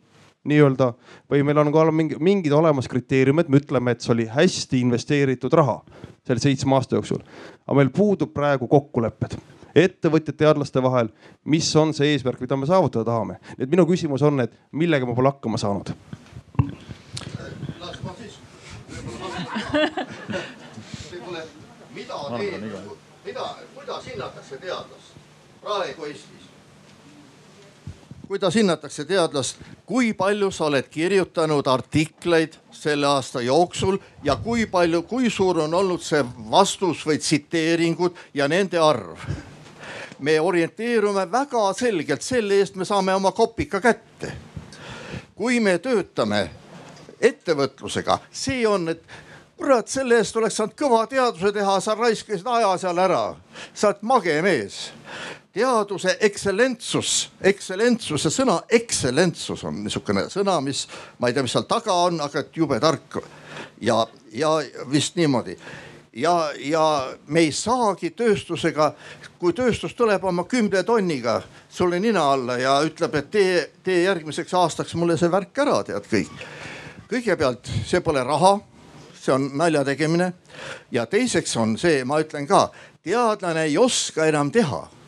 nii-öelda või meil on ka mingi, mingid olemas kriteeriumid, me ütleme, et see oli hästi investeeritud raha selle seitsme aasta jooksul. aga meil puudub praegu kokkulepped ettevõtjate, teadlaste vahel, mis on see eesmärk, mida me saavutada tahame. nii et minu küsimus on, et millega ma pole hakkama saanud? mida teeb, mida, kuidas hinnatakse teadlast praegu Eestis? Kuidas hinnatakse teadlast, kui palju sa oled kirjutanud artikleid selle aasta jooksul ja kui palju, kui suur on olnud see vastus või tsiteeringud ja nende arv? me orienteerume väga selgelt, selle eest me saame oma kopika kätte. kui me töötame ettevõtlusega, see on, et kurat, selle eest oleks saanud kõva teaduse teha, sa raiskasid aja seal ära. sa oled mage mees teaduse ekstsellentsus, ekstsellentsus, see sõna ekstsellentsus on niisugune sõna, mis ma ei tea, mis seal taga on, aga et jube tark. ja, ja vist niimoodi ja, ja me ei saagi tööstusega, kui tööstus tuleb oma kümne tonniga sulle nina alla ja ütleb, et tee, tee järgmiseks aastaks mulle see värk ära, tead kõik. kõigepealt see pole raha, see on nalja tegemine ja teiseks on see, ma ütlen ka, teadlane ei oska enam teha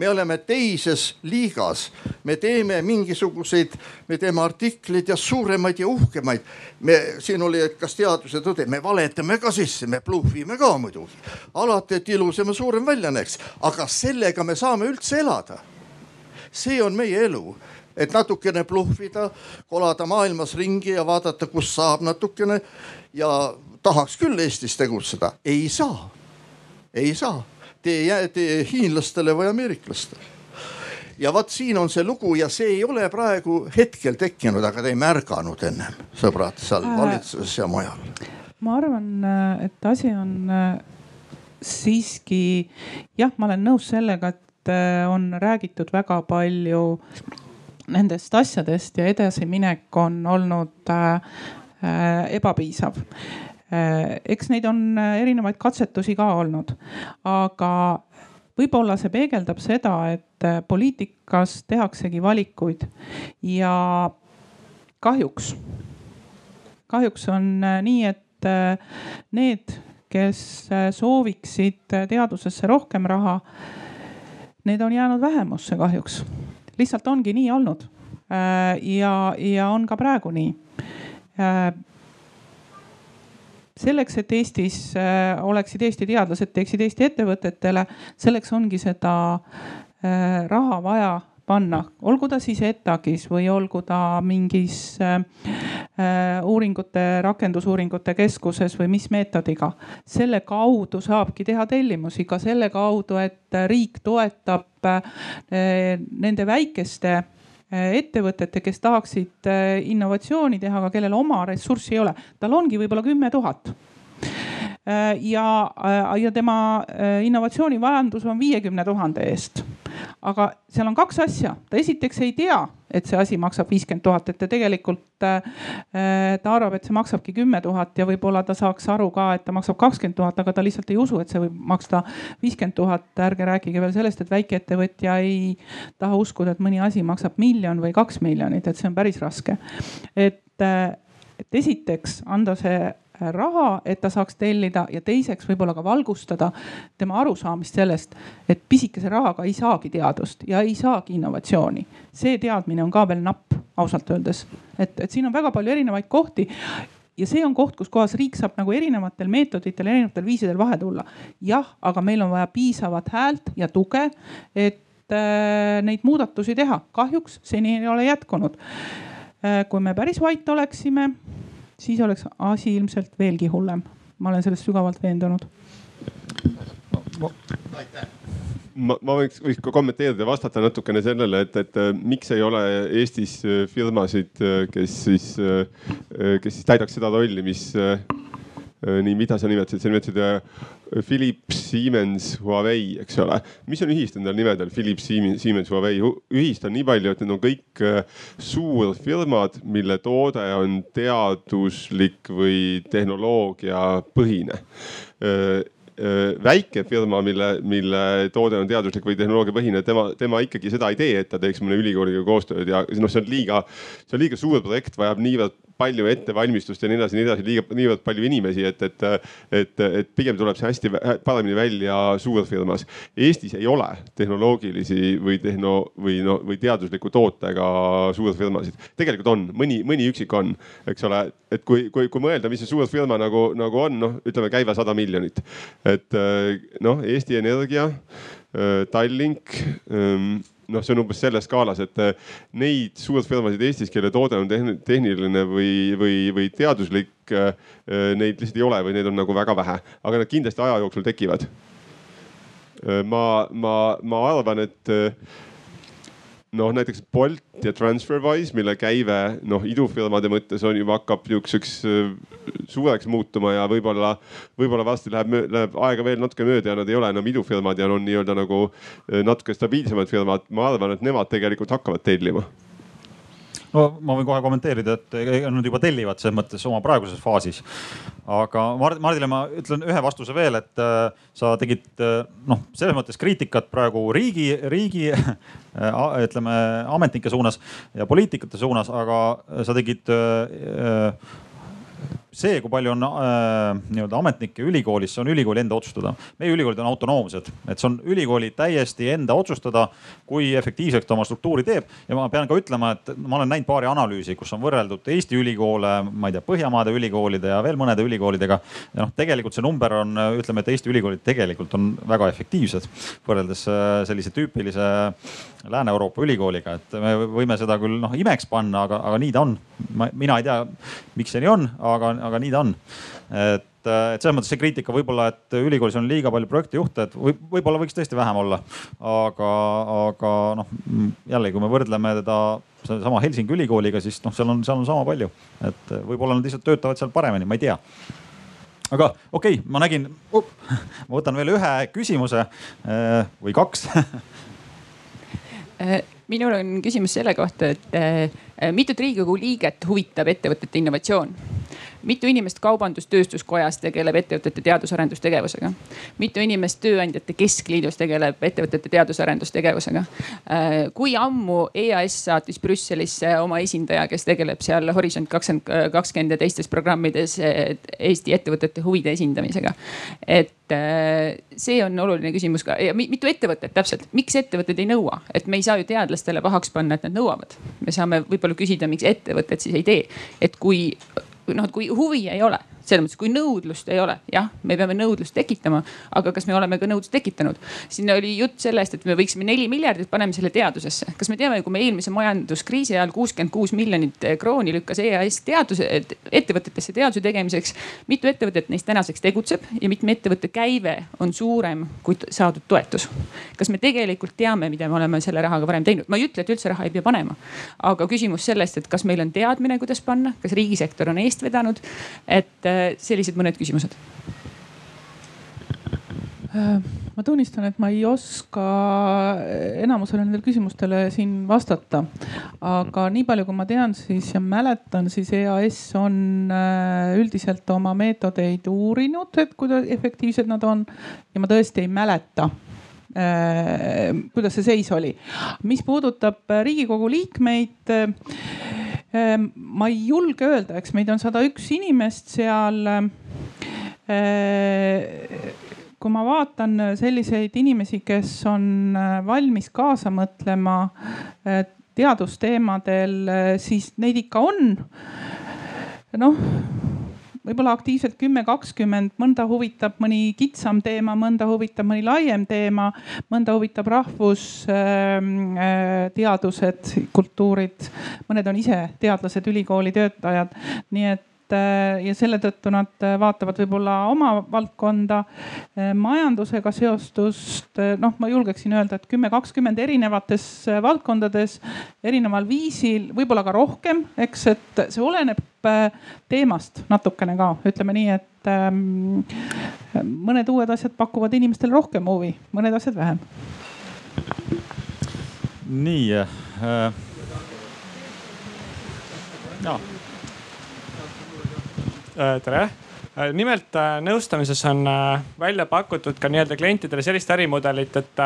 me oleme teises liigas, me teeme mingisuguseid, me teeme artikleid ja suuremaid ja uhkemaid. me siin oli, et kas teadus ja tõde, me valetame ka sisse, me bluffime ka muidugi. alati, et ilusam ja suurem välja näeks, aga sellega me saame üldse elada. see on meie elu. Et natukene bluffida, kolada maailmas ringi ja vaadata, kus saab natukene. Ja tahaks küll Eestis tegutseda, ei saa, ei saa tee, tee hiinlastele või ameeriklastele. ja vot siin on see lugu ja see ei ole praegu hetkel tekkinud, aga te ei märganud ennem, sõbrad, seal äh, valitsuses ja mujal. ma arvan, et asi on äh, siiski jah, ma olen nõus sellega, et äh, on räägitud väga palju nendest asjadest ja edasiminek on olnud äh, ebapiisav Äh, eks neid on äh, erinevaid katsetusi ka olnud, aga võib-olla see peegeldab seda, et äh, poliitikas tehaksegi valikuid ja kahjuks, kahjuks on nii, et need, kes sooviksid teadusesse rohkem raha, need on jäänud vähemusse kahjuks. lihtsalt ongi nii olnud. ja, ja on ka praegu nii selleks, et Eestis äh, oleksid Eesti teadlased, teeksid Eesti ettevõtetele, selleks ongi seda äh, raha vaja panna, olgu ta siis ETAG-is või olgu ta mingis äh, uuringute, rakendusuuringute keskuses või mis meetodiga. selle kaudu saabki teha tellimusi ka selle kaudu, et riik toetab nende väikeste ettevõtete, kes tahaksid äh, innovatsiooni teha, aga kellel oma ressurssi ei ole. tal ongi võib-olla kümme tuhat ja, ja tema innovatsioonivajandus on viiekümne tuhande eest aga seal on kaks asja, ta esiteks ei tea, et see asi maksab viiskümmend tuhat, et ta tegelikult äh,, ta arvab, et see maksabki kümme tuhat ja võib-olla ta saaks aru ka, et ta maksab kakskümmend tuhat, aga ta lihtsalt ei usu, et see võib maksta viiskümmend tuhat. ärge rääkige veel sellest, et väikeettevõtja ei taha uskuda, et mõni asi maksab miljon või kaks miljonit, et see on päris raske. et, äh, et esiteks anda see raha, et ta saaks tellida ja teiseks võib-olla ka valgustada tema arusaamist sellest, et pisikese rahaga ei saagi teadust ja ei saagi innovatsiooni. see teadmine on ka veel napp, ausalt öeldes, et, et siin on väga palju erinevaid kohti ja see on koht, kus kohas riik saab nagu erinevatel meetoditel, erinevatel viisidel vahe tulla. jah, aga meil on vaja piisavat häält ja tuge, et äh, neid muudatusi teha. kahjuks seni ei ole jätkunud äh,. kui me päris vait oleksime siis oleks asi ilmselt veelgi hullem. ma olen selles sügavalt veendunud. ma, ma võiks, võiks ka kommenteerida ja vastata natukene sellele, et, et miks ei ole Eestis firmasid, kes siis, kes siis täidaks seda rolli, mis Äh, nii, mida sa nimetasid, sa nimetasid äh, Philips, Siemens, Huawei, eks ole. mis on ühist nendel nimedel, Philips, Siemens, Huawei? ühist on nii palju, et need on kõik äh, suurfirmad, mille toode on teaduslik või tehnoloogiapõhine väike firma, mille, mille toode on teaduslik või tehnoloogiapõhine, tema, tema ikkagi seda ei tee, et ta teeks mõne ülikooliga koostööd ja noh, see on liiga, see on liiga suur projekt, vajab niivõrd palju ettevalmistust ja nii edasi, nii edasi, liiga, niivõrd palju inimesi, et, et, et, et pigem tuleb see hästi paremini välja suurfirmas. Eestis ei ole tehnoloogilisi või tehno või no või teadusliku tootega suurfirmasid. tegelikult on, mõni, mõni üksik on, eks ole, et kui, kui, kui mõelda, mis see suur firma nagu, nagu on, noh, ütleme käive sada miljonit. et noh, Eesti Energia, Tallink noh, see on umbes selles skaalas, et äh, neid suurfirmasid Eestis, kelle toode on tehniline või, või, või teaduslik, äh, äh, neid lihtsalt ei ole või neid on nagu väga vähe, aga nad kindlasti aja jooksul tekivad. ma, ma, ma arvan, et noh, näiteks Bolt ja TransferWise, mille käive noh, idufirmade mõttes on juba hakkab niisuguseks suureks muutuma ja võib-olla, võib-olla varsti läheb, läheb aega veel natuke mööda ja nad ei ole enam idufirmad ja on nii-öelda nagu natuke stabiilsemad firmad. ma arvan, et nemad tegelikult hakkavad tellima no ma võin kohe kommenteerida, et nad juba tellivad selles mõttes oma praeguses faasis. aga Mardile ma ütlen ühe vastuse veel, et äh, sa tegid äh, noh, selles mõttes kriitikat praegu riigi, riigi äh, ütleme ametnike suunas ja poliitikute suunas, aga sa tegid see, kui palju on äh, nii-öelda ametnikke ülikoolis, see on ülikooli enda otsustada. meie ülikoolid on autonoomsed, et see on ülikooli täiesti enda otsustada, kui efektiivselt ta oma struktuuri teeb. ja ma pean ka ütlema, et ma olen näinud paari analüüsi, kus on võrreldud Eesti ülikoole, ma ei tea, Põhjamaade ülikoolide ja veel mõnede ülikoolidega. ja noh, tegelikult see number on, ütleme, et Eesti ülikoolid tegelikult on väga efektiivsed võrreldes äh, sellise tüüpilise Lääne-Euroopa ülikooliga, et me võime seda küll noh imeks panna, aga, aga nii ta on. mina ei tea, miks see nii on, aga aga nii ta on. et, et selles mõttes see kriitika võib-olla, et ülikoolis on liiga palju projektijuhte, et võib, võib-olla võiks tõesti vähem olla. aga, aga noh, jällegi, kui me võrdleme teda sellesama Helsingi ülikooliga, siis noh, seal on, seal on sama palju, et võib-olla nad lihtsalt töötavad seal paremini, ma ei tea aga okei okay,, ma nägin uh,, ma võtan veel ühe küsimuse eh, või kaks eh, minul on küsimus selle kohta, et mitut Riigikogu liiget huvitab ettevõtete innovatsioon? Mitu inimest Kaubandus-Tööstuskojas tegeleb ettevõtete teadus-arendustegevusega? mitu inimest Tööandjate Keskliidus tegeleb ettevõtete teadus-arendustegevusega? Äh, kui ammu EAS saatis Brüsselisse oma esindaja, kes tegeleb seal Horisont kakskümmend kakskümmend ja teistes programmides Eesti ettevõtete huvide esindamisega? et äh, see on oluline küsimus ka ja mitu ettevõtet täpselt, miks ettevõtted ei nõua, et me ei saa ju teadlastele pahaks panna, et nad nõuavad. me saame võib-olla küsida, miks ettevõtted siis ei tee, et kui noh, et kui huvi ei ole selles mõttes, kui nõudlust ei ole, jah, me peame nõudlust tekitama, aga kas me oleme ka nõudlust tekitanud? siin oli jutt sellest, et me võiksime neli miljardit paneme selle teadusesse. kas me teame, kui me eelmise majanduskriisi ajal kuuskümmend kuus miljonit krooni lükkas EAS teaduse, ettevõtetesse teaduse tegemiseks. mitu ettevõtet neist tänaseks tegutseb ja mitme ettevõtte käive on suurem kui saadud toetus? kas me tegelikult teame, mida me oleme selle rahaga varem teinud? ma ei ütle, et üldse raha ei pea panema, aga küsimus sellest, et kas meil on teadmine, kuidas panna, kas riigisektor on eest vedanud, et sellised mõned küsimused ma tunnistan, et ma ei oska enamusele nendele küsimustele siin vastata. aga nii palju, kui ma tean, siis ja mäletan, siis EAS on äh, üldiselt oma meetodeid uurinud, et kuidas efektiivsed nad on ja ma tõesti ei mäleta äh, kuidas see seis oli. mis puudutab Riigikogu liikmeid ma ei julge öelda, eks meid on sada üks inimest seal kui ma vaatan selliseid inimesi, kes on äh, valmis kaasa mõtlema äh, teadusteemadel, siis neid ikka on. noh, võib-olla aktiivselt kümme, kakskümmend, mõnda huvitab mõni kitsam teema, mõnda huvitab mõni laiem teema, mõnda huvitab rahvusteadused, kultuurid, mõned on ise teadlased, ülikooli töötajad, nii et Äh, ja selle tõttu nad äh, vaatavad võib-olla oma valdkonda. Äh, majandusega seostust, noh, ma julgeksin öelda, et kümme, kakskümmend erinevates valdkondades erineval viisil, võib-olla ka rohkem, eks, et see oleneb teemast natukene ka, ütleme nii, et ähm, mõned uued asjad pakuvad inimestele rohkem huvi, mõned asjad vähem. nii äh,. ja Äh, tere äh, nimelt äh, nõustamises on välja pakutud ka nii-öelda klientidele sellist ärimudelit, et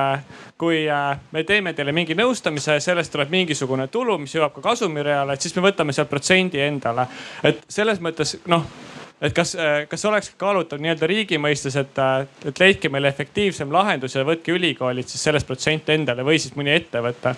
kui me teeme teile mingi nõustamise, sellest tuleb mingisugune tulu, mis jõuab ka kasumireale, et siis me võtame sealt protsendi endale. et selles mõttes noh, et kas, kas oleks kaalutav nii-öelda riigi mõistes, et, et leidke meile efektiivsem lahendus ja võtke ülikoolid siis sellest protsenti endale või siis mõni ettevõte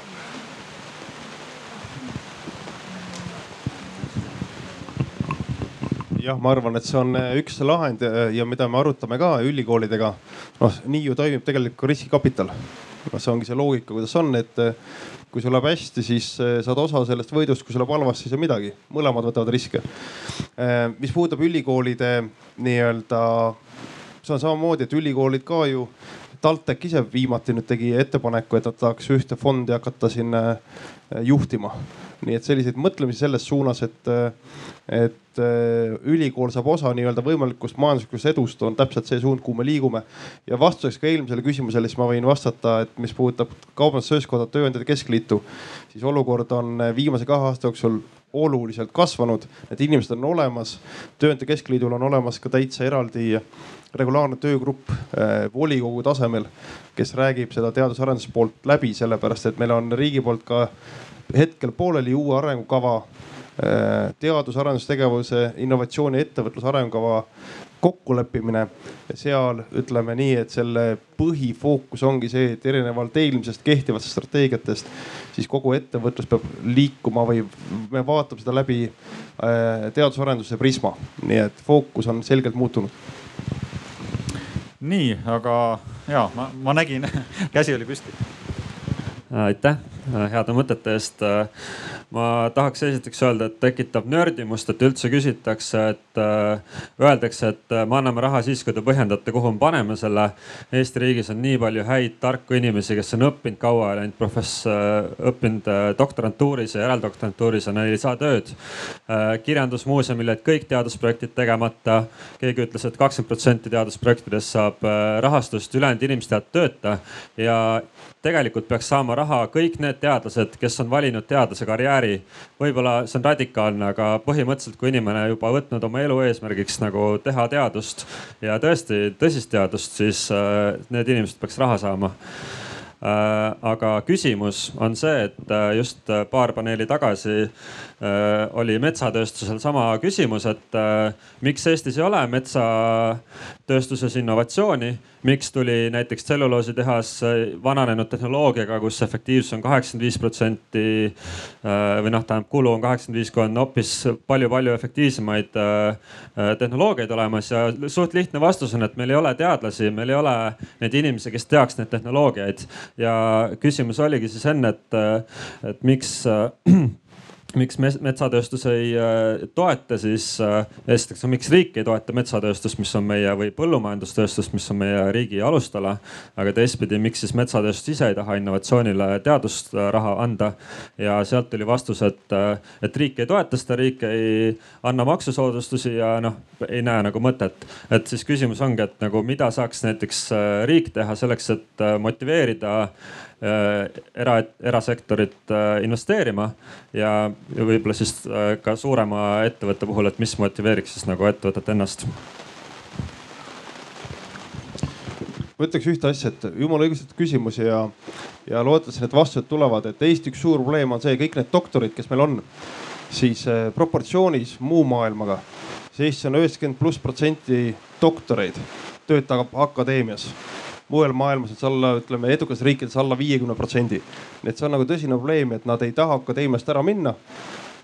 jah, ma arvan, et see on äh, üks lahend äh, ja mida me arutame ka ülikoolidega. noh, nii ju toimib tegelikult ka riskikapital. noh, see ongi see loogika, kuidas on, et äh, kui sul läheb hästi, siis saad osa sellest võidust, kui sul läheb halvasti, siis ei midagi, mõlemad võtavad riske. mis puudutab ülikoolide nii-öelda, see on samamoodi, et ülikoolid ka ju TalTech ise viimati nüüd tegi ettepaneku, et nad tahaks ühte fondi hakata siin juhtima nii et selliseid mõtlemisi selles suunas, et, et äh, ülikool saab osa nii-öelda võimalikust majanduslikust edust, on täpselt see suund, kuhu me liigume. ja vastuseks ka eelmisele küsimusele, siis ma võin vastata, et mis puudutab Kaubandus-Tööstuskoda, Tööandjate Keskliitu, siis olukord on viimase kahe aasta jooksul oluliselt kasvanud, need inimesed on olemas. tööandjate keskliidul on olemas ka täitsa eraldi regulaarne töögrupp äh, volikogu tasemel, kes räägib seda teadus-arenduse poolt läbi, sellepärast et meil on riigi poolt ka hetkel pooleli uue arengukava, äh, teadus-arendustegevuse, innovatsiooni, ettevõtluse arengukava kokkuleppimine. seal ütleme nii, et selle põhifookus ongi see, et erinevalt eelmisest kehtivatest strateegiatest, siis kogu ettevõtlus peab liikuma või me vaatame seda läbi äh, teadus-arenduse prisma, nii et fookus on selgelt muutunud nii, aga ja ma, ma nägin (laughs) käsi oli püsti. aitäh heade mõtete eest. ma tahaks esiteks öelda, et tekitab nördimust, et üldse küsitakse, et äh, öeldakse, et äh, me anname raha siis, kui te põhjendate, kuhu me paneme selle. Eesti riigis on nii palju häid tarku inimesi, kes on õppinud kaua, läinud profess-, äh, õppinud doktorantuuris ja järeldoktorantuuris ja neil ei saa tööd. kirjandusmuuseumil jäid kõik teadusprojektid tegemata. keegi ütles et, et kakskümmend protsenti teadusprojektidest saab rahastust, ülejäänud inimesed jäävad tööta ja tegelikult peaks saama raha kõik need teadlased, kes on valinud teadlase karjääri. võib-olla see on radikaalne, aga põhimõtteliselt, kui inimene juba võtnud oma elu eesmärgiks nagu teha teadust ja tõesti tõsist teadust, siis äh, need inimesed peaks raha saama Äh, aga küsimus on see, et äh, just paar paneeli tagasi oli metsatööstusel sama küsimus, et miks Eestis ei ole metsatööstuses innovatsiooni. miks tuli näiteks tselluloositehas vananenud tehnoloogiaga, kus efektiivsus on kaheksakümmend viis protsenti või noh, tähendab kulu on kaheksakümmend viis, kui on hoopis palju-palju efektiivsemaid tehnoloogiaid olemas ja suht lihtne vastus on, et meil ei ole teadlasi, meil ei ole neid inimesi, kes teaks neid tehnoloogiaid ja küsimus oligi siis enne, et, et miks (clears throat) miks metsatööstus ei äh, toeta, siis äh, esiteks, miks riik ei toeta metsatööstust, mis on meie või põllumajandustööstust, mis on meie riigi alustala. aga teistpidi, miks siis metsatööstus ise ei taha innovatsioonile teadusraha anda ja sealt tuli vastus, et, äh, et riik ei toeta seda, riik ei anna maksusoodustusi ja noh, ei näe nagu mõtet. et siis küsimus ongi, et nagu mida saaks näiteks riik teha selleks, et motiveerida Äh, era, erasektorit äh, investeerima ja võib-olla siis äh, ka suurema ettevõtte puhul, et mis motiveeriks siis nagu ettevõtet ennast. Ma ütleks ühte asja, et jumala õigustatud küsimusi ja, ja loodetavasti need vastused tulevad, et Eesti üks suur probleem on see, kõik need doktorid, kes meil on, siis proportsioonis muu maailmaga, siis Eestis on üheksakümmend pluss protsenti doktoreid töötab akadeemias mujal maailmas on see alla, ütleme edukas riikides alla viiekümne protsendi. nii et see on nagu tõsine probleem, et nad ei taha akadeemiast ära minna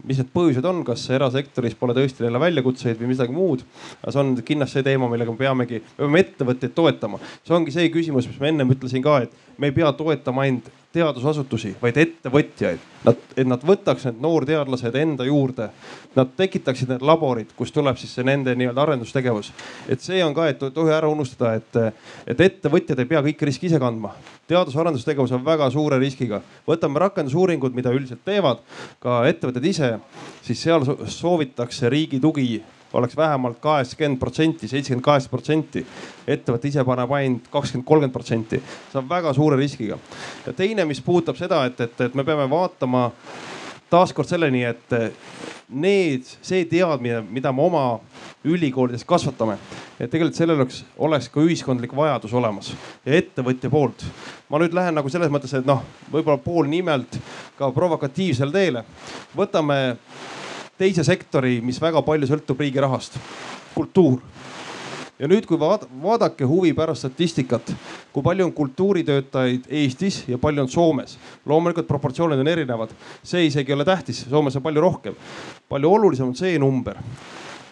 mis need põhjused on, kas erasektoris pole tõesti neile väljakutseid või midagi muud. aga see on kindlasti see teema, millega me peamegi, me peame ettevõtteid toetama. see ongi see küsimus, mis ma ennem ütlesin ka, et me ei pea toetama ainult teadusasutusi, vaid ettevõtjaid. Nad, et nad võtaks need noorteadlased enda juurde. Nad tekitaksid need laborid, kus tuleb siis see nende nii-öelda arendustegevus. et see on ka, et ei tohi ära unustada, et, et ettevõtjad ei pea kõiki riski ise kandma. teadus-arendustegevus on väga suure riskiga. võtame rakendusuuringud, mida üldiselt teevad ka ettevõtted ise, siis seal soovitakse riigi tugi oleks vähemalt kaheksakümmend protsenti, seitsekümmend kaheksa protsenti. ettevõte ise paneb ainult kakskümmend, kolmkümmend protsenti, see on väga suure riskiga. ja teine, mis puudutab seda, et, et, et me peame vaatama taaskord selleni, et need, see teadmine, mida me oma ülikoolides kasvatame, et tegelikult sellel oleks, oleks ka ühiskondlik vajadus olemas ja ettevõtja poolt. ma nüüd lähen nagu selles mõttes, et noh, võib-olla poolnimelt ka provokatiivsele teele. võtame teise sektori, mis väga palju sõltub riigi rahast, kultuur ja nüüd, kui vaad, vaadake huvi pärast statistikat, kui palju on kultuuritöötajaid Eestis ja palju on Soomes. loomulikult proportsioonid on erinevad, see isegi ei ole tähtis, Soomes on palju rohkem. palju olulisem on see number,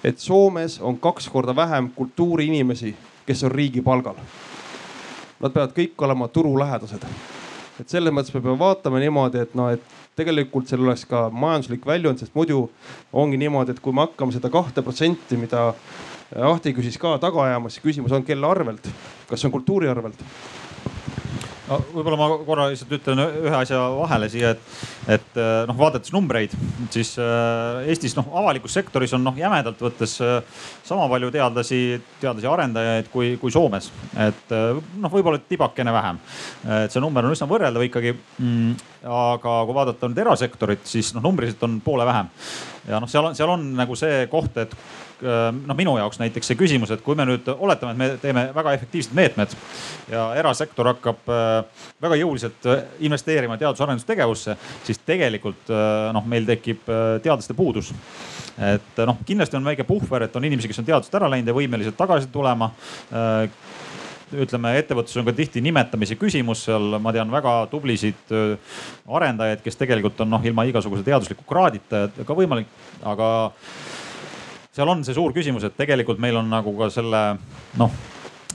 et Soomes on kaks korda vähem kultuuriinimesi, kes on riigi palgal. Nad peavad kõik olema turulähedased. et selles mõttes me peame vaatama niimoodi, et noh, et tegelikult seal oleks ka majanduslik väljund, sest muidu ongi niimoodi, et kui me hakkame seda kahte protsenti, mida Ahti küsis ka taga ajama, siis küsimus on, kelle arvelt, kas see on kultuuri arvelt võib-olla ma korra lihtsalt ütlen ühe asja vahele siia, et, et eh, noh, vaadates numbreid, siis eh, Eestis noh, avalikus sektoris on noh, jämedalt võttes eh, sama palju teadlasi, teadlasi arendajaid kui, kui Soomes. et noh, võib-olla tibakene vähem. et see number on üsna võrreldav ikkagi mm,. aga kui vaadata nüüd erasektorit, siis noh, numbriliselt on poole vähem. ja noh, seal on, seal on nagu see koht, et Äh, noh, minu jaoks näiteks see küsimus, et kui me nüüd oletame, et me teeme väga efektiivsed meetmed ja erasektor hakkab äh, väga jõuliselt äh, investeerima teadus-arendustegevusse, siis tegelikult noh, meil tekib teadlaste puudus. et noh, kindlasti on väike puhver, et on inimesi, kes on teadusest ära läinud ja võimelised tagasi tulema ütleme, ettevõtlus on ka tihti nimetamise küsimus, seal ma tean väga tublisid arendajaid, kes tegelikult on noh, ilma igasuguse teadusliku kraadita ka võimalik, aga seal on see suur küsimus, et tegelikult meil on nagu ka selle noh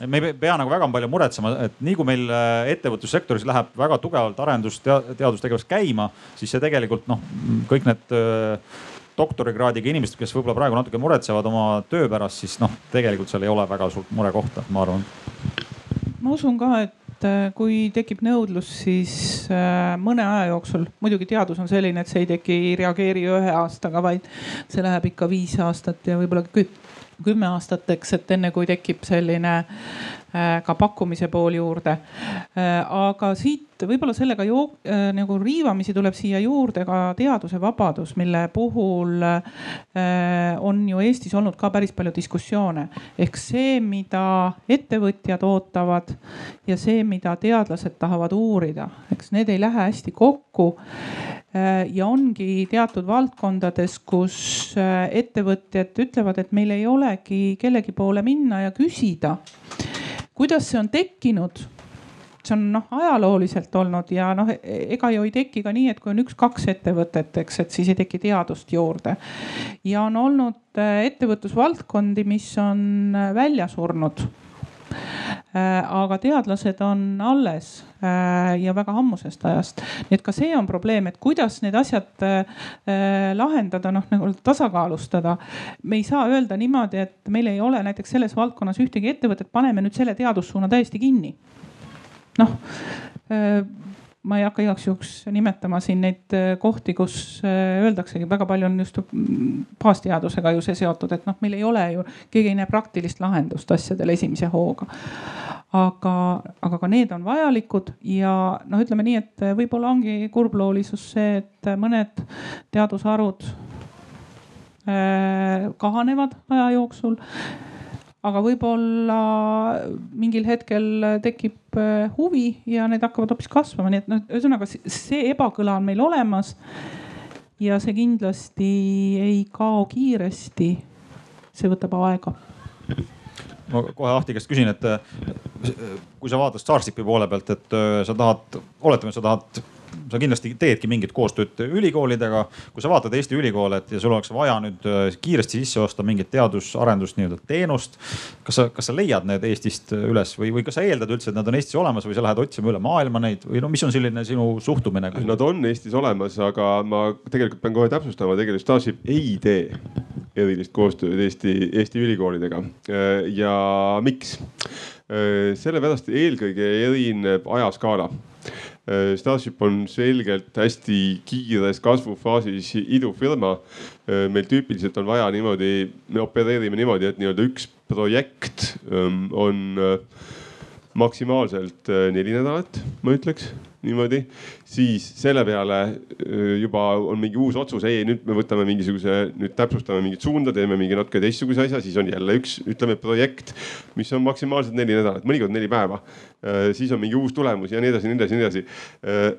me ei pea nagu väga palju muretsema, et nii kui meil äh, ettevõtlussektoris läheb väga tugevalt arendus, teadustegevus käima, siis see tegelikult noh, kõik need äh, doktorikraadiga inimesed, kes võib-olla praegu natuke muretsevad oma töö pärast, siis noh, tegelikult seal ei ole väga suurt murekohta, ma arvan. ma usun ka, et et äh, kui tekib nõudlus, siis äh, mõne aja jooksul, muidugi teadus on selline, et see ei teki, ei reageeri ühe aastaga, vaid see läheb ikka viis aastat ja võib-olla kümme aastat, eks, et enne kui tekib selline ka pakkumise pool juurde. Äh, aga siit võib-olla sellega ju, äh, nagu riivamisi tuleb siia juurde ka teaduse vabadus, mille puhul on ju Eestis olnud ka päris palju diskussioone. ehk see, mida ettevõtjad ootavad ja see, mida teadlased tahavad uurida, eks need ei lähe hästi kokku Äh, ja ongi teatud valdkondades, kus äh, ettevõtjad ütlevad, et meil ei olegi kellegi poole minna ja küsida, kuidas see on tekkinud see on noh ajalooliselt olnud ja noh, ega ju ei teki ka nii, et kui on üks-kaks ettevõtet, eks, et siis ei teki teadust juurde. ja on olnud äh, ettevõtlusvaldkondi, mis on välja surnud aga teadlased on alles ja väga ammusest ajast. nii et ka see on probleem, et kuidas need asjad lahendada, noh nagu tasakaalustada. me ei saa öelda niimoodi, et meil ei ole näiteks selles valdkonnas ühtegi ettevõtet, paneme nüüd selle teadussuuna täiesti kinni. noh ma ei hakka igaks juhuks nimetama siin neid äh, kohti, kus äh, öeldaksegi, väga palju on just baasteadusega ju see seotud, et noh, meil ei ole ju, keegi ei näe praktilist lahendust asjadele esimese hooga. aga, aga ka need on vajalikud ja noh, ütleme nii, et võib-olla ongi kurbloolisus see, et mõned teadusharud äh, kahanevad aja jooksul aga võib-olla mingil hetkel tekib äh, huvi ja need hakkavad hoopis kasvama, nii et noh, ühesõnaga see ebakõla on meil olemas. ja see kindlasti ei kao kiiresti. see võtab aega ma kohe Ahti käest küsin, et kui sa vaatad Starshipi poole pealt, et äh, sa tahad, oletame, sa tahad sa kindlasti teedki mingit koostööd ülikoolidega. kui sa vaatad Eesti ülikoole, et ja sul oleks vaja nüüd äh, kiiresti sisse osta mingit teadus-arendust nii-öelda teenust. kas sa, kas sa leiad need Eestist üles või, või kas sa eeldad üldse, et nad on Eestis olemas või sa lähed otsima üle maailma neid või no mis on selline sinu suhtumine? Nad on Eestis olemas, aga ma tegelikult pean kohe täpsustama, tegelikult Starship ei tee erilist koostööd Eesti, Eesti ülikoolidega äh, ja miks? Äh, sellepärast eelkõige erineb ajaskaala Starship on selgelt hästi kiires kasvufaasis idufirma. Äh, meil tüüpiliselt on vaja niimoodi, me opereerime niimoodi, et nii-öelda üks projekt ähm, on äh, maksimaalselt neli nädalat, ma ütleks niimoodi. siis selle peale juba on mingi uus otsus, ei nüüd me võtame mingisuguse, nüüd täpsustame mingit suunda, teeme mingi natuke teistsuguse asja, siis on jälle üks, ütleme projekt, mis on maksimaalselt neli nädalat, mõnikord neli päeva. siis on mingi uus tulemus ja nii edasi, nii edasi, nii edasi.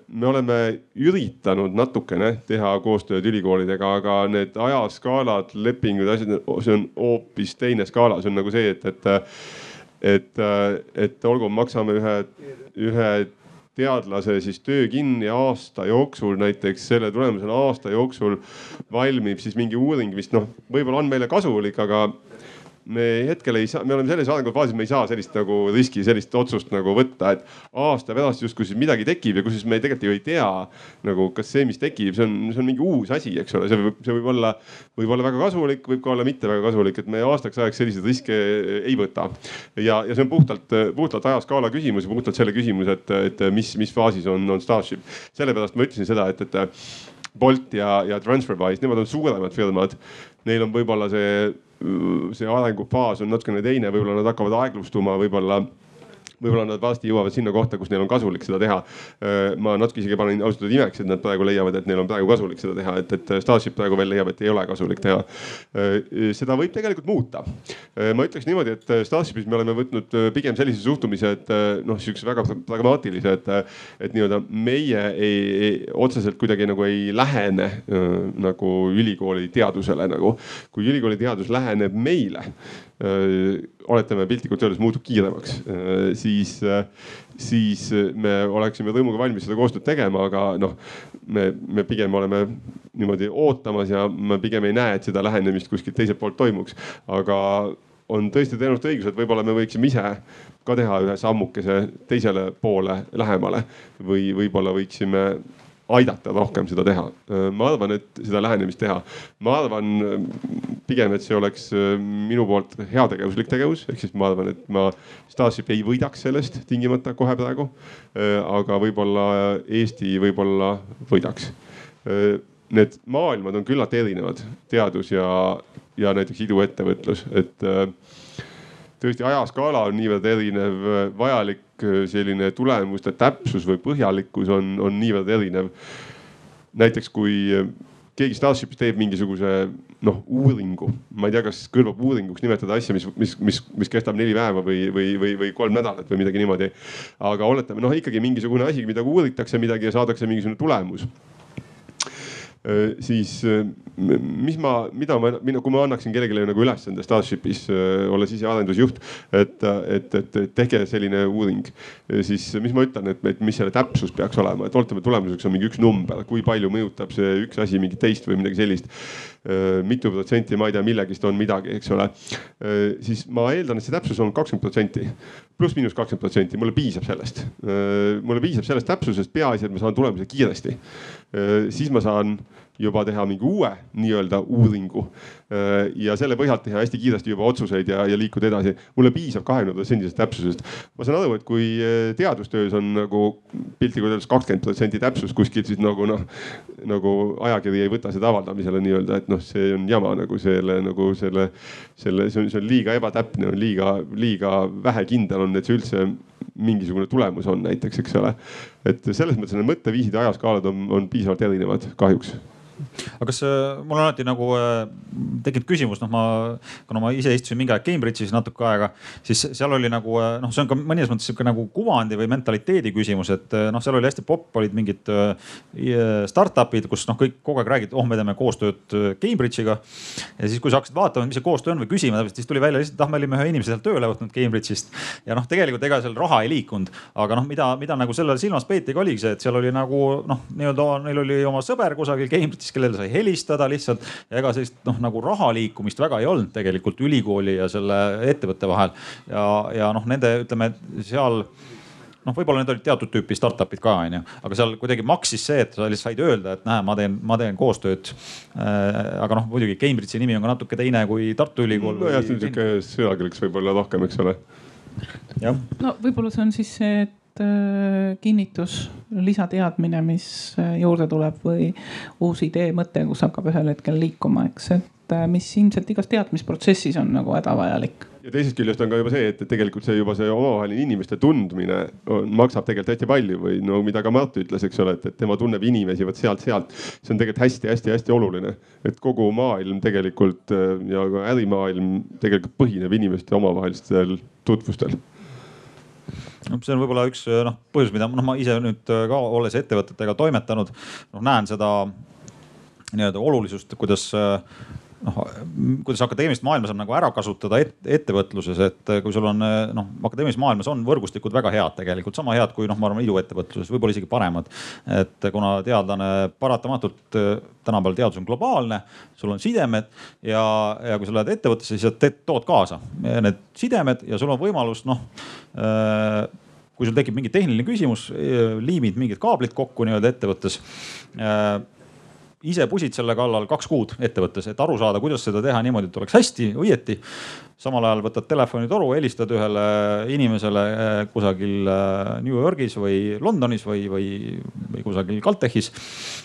me oleme üritanud natukene teha koostööd ülikoolidega, aga need ajaskaalad, lepingud, asjad, see on hoopis teine skaala, see on nagu see, et, et et, et olgu, maksame ühe, ühe teadlase siis töö kinni aasta jooksul, näiteks selle tulemusena aasta jooksul valmib siis mingi uuring, mis noh, võib-olla on meile kasulik, aga me hetkel ei saa, me oleme selles arengufaasis, me ei saa sellist nagu riski, sellist otsust nagu võtta, et aasta pärast justkui siis midagi tekib ja kusjuures me tegelikult ju ei tea nagu, kas see, mis tekib, see on, see on mingi uus asi, eks ole, see võib, see võib olla, võib olla väga kasulik, võib ka olla mitte väga kasulik, et me aastaks ajaks selliseid riske ei võta. ja, ja see on puhtalt, puhtalt ajaskaala küsimus ja puhtalt selle küsimus, et, et mis, mis faasis on, on Starship. sellepärast ma ütlesin seda, et, et Bolt ja, ja TransferWise, nemad on suuremad firmad. Neil on võib-olla see see arengufaas on natukene teine, võib-olla nad hakkavad aeglustuma, võib-olla võib-olla nad varsti jõuavad sinna kohta, kus neil on kasulik seda teha. ma natuke isegi panen ausalt öelda imeks, et nad praegu leiavad, et neil on praegu kasulik seda teha, et, et Starship praegu veel leiab, et ei ole kasulik teha. seda võib tegelikult muuta. ma ütleks niimoodi, et Starshipis me oleme võtnud pigem sellise suhtumise, et noh, sihukese väga pragmaatilise, et, et nii-öelda meie ei, ei, otseselt kuidagi nagu ei lähene nagu ülikooli teadusele nagu. kui ülikooli teadus läheneb meile oletame piltlikult öeldes muutub kiiremaks, siis, siis me oleksime rõõmuga valmis seda koostööd tegema, aga noh, me, me pigem oleme niimoodi ootamas ja ma pigem ei näe, et seda lähenemist kuskilt teiselt poolt toimuks. aga on tõesti tõenäoliselt õigus, et võib-olla me võiksime ise ka teha ühe sammukese teisele poole lähemale või võib-olla võiksime aidata rohkem seda teha. ma arvan, et seda lähenemist teha. ma arvan pigem, et see oleks minu poolt heategevuslik tegevus, ehk siis ma arvan, et ma Starship ei võidaks sellest tingimata kohe praegu. aga võib-olla Eesti võib-olla võidaks. Need maailmad on küllalt erinevad, teadus ja, ja näiteks iduettevõtlus, et tõesti ajaskaala on niivõrd erinev, vajalik äh, selline tulemuste täpsus või põhjalikkus on, on niivõrd erinev. näiteks kui äh, keegi Starshipis teeb mingisuguse noh uuringu, ma ei tea, kas kõlbab uuringuks nimetada asja, mis, mis, mis, mis kestab neli päeva või, või, või, või kolm nädalat või midagi niimoodi. aga oletame noh, ikkagi mingisugune asi, mida uuritakse midagi ja saadakse mingisugune tulemus siis äh, mis ma, mida ma, kui ma annaksin kellelegi nagu ülesande Starshipis äh, olles ise arendusjuht, et, et, et tehke selline uuring, siis mis ma ütlen, et, et mis selle täpsus peaks olema, et oletame, tulemuseks on mingi üks number, kui palju mõjutab see üks asi mingit teist või midagi sellist. mitu protsenti, ma ei tea, millegist on midagi, eks ole. siis ma eeldan, et see täpsus on kakskümmend protsenti. pluss-miinus kakskümmend protsenti, mulle piisab sellest. mulle piisab sellest täpsusest, peaasi, et ma saan tulemuse kiiresti. Siis ma saan juba teha mingi uue nii-öelda uuringu Äh, ja selle põhjalt teha hästi kiiresti juba otsuseid ja, ja liikuda edasi. mulle piisab kahekümne protsendisest täpsusest. ma saan aru, et kui äh, teadustöös on nagu piltlikult öeldes kakskümmend protsenti täpsus kuskil, siis nagu noh, nagu ajakiri ei võta seda avaldamisele nii-öelda, et noh, see on jama nagu selle, nagu selle, selle, see on, see on liiga ebatäpne, on liiga, liiga vähekindel on, et see üldse mingisugune tulemus on näiteks, eks ole. et selles mõttes need mõtteviisid ja ajaskaalad on, on piisavalt erinevad kahjuks aga kas äh, mul on alati nagu äh, tekkinud küsimus, noh, ma, kuna ma ise istusin mingi aeg Cambridge'is natuke aega, siis seal oli nagu äh, noh, see on ka mõnes mõttes sihuke nagu kuvandi või mentaliteedi küsimus, et noh, seal oli hästi popp, olid mingid startup'id, kus noh, kõik kogu aeg räägid, oh, me teeme koostööd Cambridge'iga. ja siis, kui sa hakkasid vaatama, mis see koostöö on või küsima täpselt, siis tuli välja lihtsalt, ah, me olime ühe inimese sealt tööle võtnud Cambridge'ist. ja noh, tegelikult ega seal raha ei liikunud, aga noh, mida, mida nagu sellele silmas peetigi, oligi see, et seal oli nagu noh, nii-öelda neil oli oma sõber kusagil Cambridge'is siis kellele sai helistada lihtsalt. ega sellist noh, nagu raha liikumist väga ei olnud tegelikult ülikooli ja selle ettevõtte vahel. ja, ja noh, nende ütleme seal noh, võib-olla need olid teatud tüüpi startup'id ka onju, aga seal kuidagi maksis see, et sa lihtsalt said öelda, et näe, ma teen, ma teen koostööd äh,. aga noh, muidugi Cambridge'i nimi on ka natuke teine kui Tartu Ülikool. nojah, see on sihuke sõjakõlks võib-olla rohkem, eks ole. no võib-olla see on siis see, et Äh, kinnitus, lisateadmine, mis äh, juurde tuleb või uus idee, mõte, kus hakkab ühel hetkel liikuma, eks, et äh, mis ilmselt igas teadmisprotsessis on nagu hädavajalik ja teisest küljest on ka juba see, et tegelikult see juba see omavaheline inimeste tundmine on, maksab tegelikult hästi palju või no mida ka Mart ütles, eks ole, et, et tema tunneb inimesi vot sealt-sealt. see on tegelikult hästi-hästi-hästi oluline, et kogu maailm tegelikult ja ka ärimaailm tegelikult põhineb inimeste omavahelistel tutvustel noh, see on võib-olla üks eh, noh põhjus, mida noh, ma ise nüüd eh, ka olles ettevõtetega toimetanud, noh näen seda nii-öelda olulisust, kuidas eh, noh, kuidas akadeemilist maailma saab nagu ära kasutada et, ettevõtluses, et kui sul on noh, akadeemilises maailmas on võrgustikud väga head tegelikult, sama head kui noh, ma arvan iduettevõtluses, võib-olla isegi paremad. et kuna teadlane paratamatult tänapäeval teadus on globaalne, sul on sidemed ja, ja kui sa lähed ettevõttesse, siis sa teed, tood kaasa need sidemed ja sul on võimalus noh äh, kui sul tekib mingi tehniline küsimus, liimid mingid kaablid kokku nii-öelda ettevõttes ise pusid selle kallal kaks kuud ettevõttes, et aru saada, kuidas seda teha niimoodi, et oleks hästi, õieti. samal ajal võtad telefonitoru, helistad ühele inimesele eh, kusagil eh, New Yorgis või Londonis või, või, või kusagil Caltechis.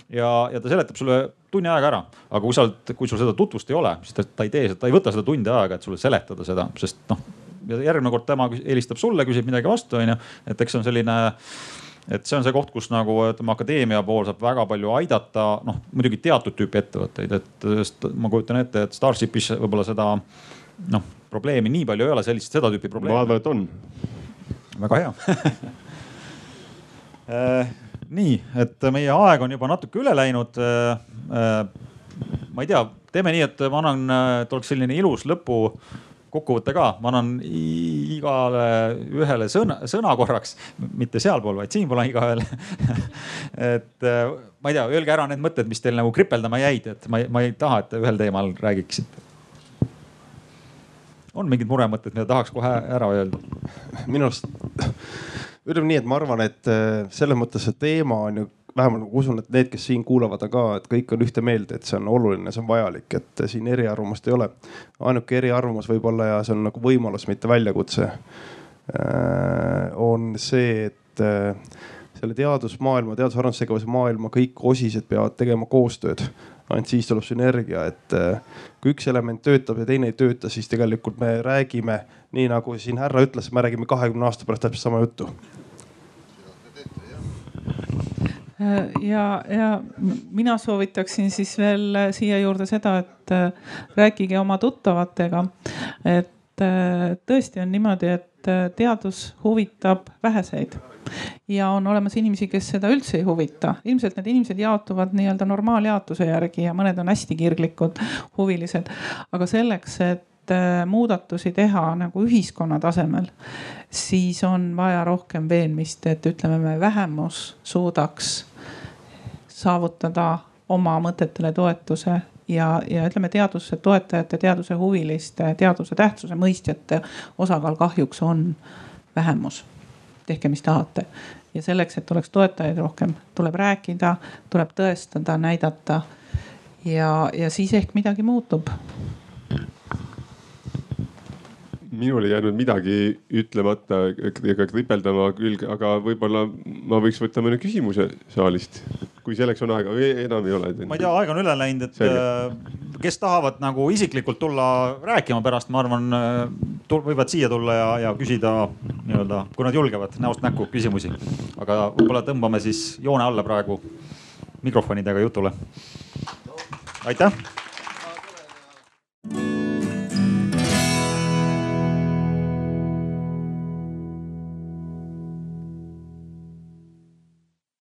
ja, ja ta seletab sulle tunni ajaga ära, aga kui sa, kui sul seda tutvust ei ole, siis ta, ta ei tee, ta ei võta seda tundi aega, et sulle seletada seda, sest noh järgmine kord tema helistab sulle, küsib midagi vastu, onju. et eks see on selline et see on see koht, kus nagu ütleme, akadeemia pool saab väga palju aidata, noh muidugi teatud tüüpi ettevõtteid, et ma kujutan ette, et Starshipis võib-olla seda noh probleemi nii palju ei ole, sellist, seda tüüpi probleemi. ma arvan, et on. väga hea (laughs) äh, nii, et meie aeg on juba natuke üle läinud. Äh, äh, ma ei tea, teeme nii, et ma annan, et oleks selline ilus lõpu kokkuvõte ka, ma annan igale ühele sõna, sõna korraks, mitte sealpool, vaid siinpool igaühele (laughs) et äh, ma ei tea, öelge ära need mõtted, mis teil nagu kripeldama jäid, et ma ei, ma ei taha, et te ühel teemal räägiksite. on mingid muremõtted, mida tahaks kohe ära öelda? minu arust ütleme nii, et ma arvan, et äh, selles mõttes see teema on ju vähemalt ma usun, et need, kes siin kuulavad ka, et kõik on ühte meelt, et see on oluline, see on vajalik, et siin eriarvamust ei ole. ainuke eriarvamus võib-olla ja see on nagu võimalus, mitte väljakutse. Äh, on see, et äh, selle teadusmaailma, teadus-arendustegevuse maailma kõik osised peavad tegema koostööd. ainult siis tuleb sünergia, et äh, kui üks element töötab ja teine ei tööta, siis tegelikult me räägime, nii nagu siin härra ütles, me räägime kahekümne aasta pärast täpselt sama juttu Äh, ja, ja mina soovitaksin siis veel äh, siia juurde seda, et äh, rääkige oma tuttavatega. et tõesti on niimoodi, et teadus huvitab väheseid ja on olemas inimesi, kes seda üldse ei huvita. ilmselt need inimesed jaotuvad nii-öelda normaaljaotuse järgi ja mõned on hästi kirglikud, huvilised. aga selleks, et muudatusi teha nagu ühiskonna tasemel, siis on vaja rohkem veenmist, et ütleme, me vähemus suudaks saavutada oma mõtetele toetuse ja, ja ütleme, teaduse toetajate, teaduse huviliste, teaduse tähtsuse mõistjate osakaal kahjuks on vähemus. tehke, mis tahate ja selleks, et oleks toetajaid rohkem, tuleb rääkida, tuleb tõestada, näidata. ja, ja siis ehk midagi muutub minul ei jäänud midagi ütlemata ega kripeldama külge, aga võib-olla ma võiks võtta mõne küsimuse saalist, kui selleks on aega või enam ei ole. ma ei tea, aeg on üle läinud, et Selge. Äh, kes tahavad nagu isiklikult tulla rääkima pärast, ma arvan, äh, võivad siia tulla ja, ja küsida nii-öelda, kui nad julgevad näost näkku küsimusi. aga võib-olla tõmbame siis joone alla praegu mikrofonidega jutule. aitäh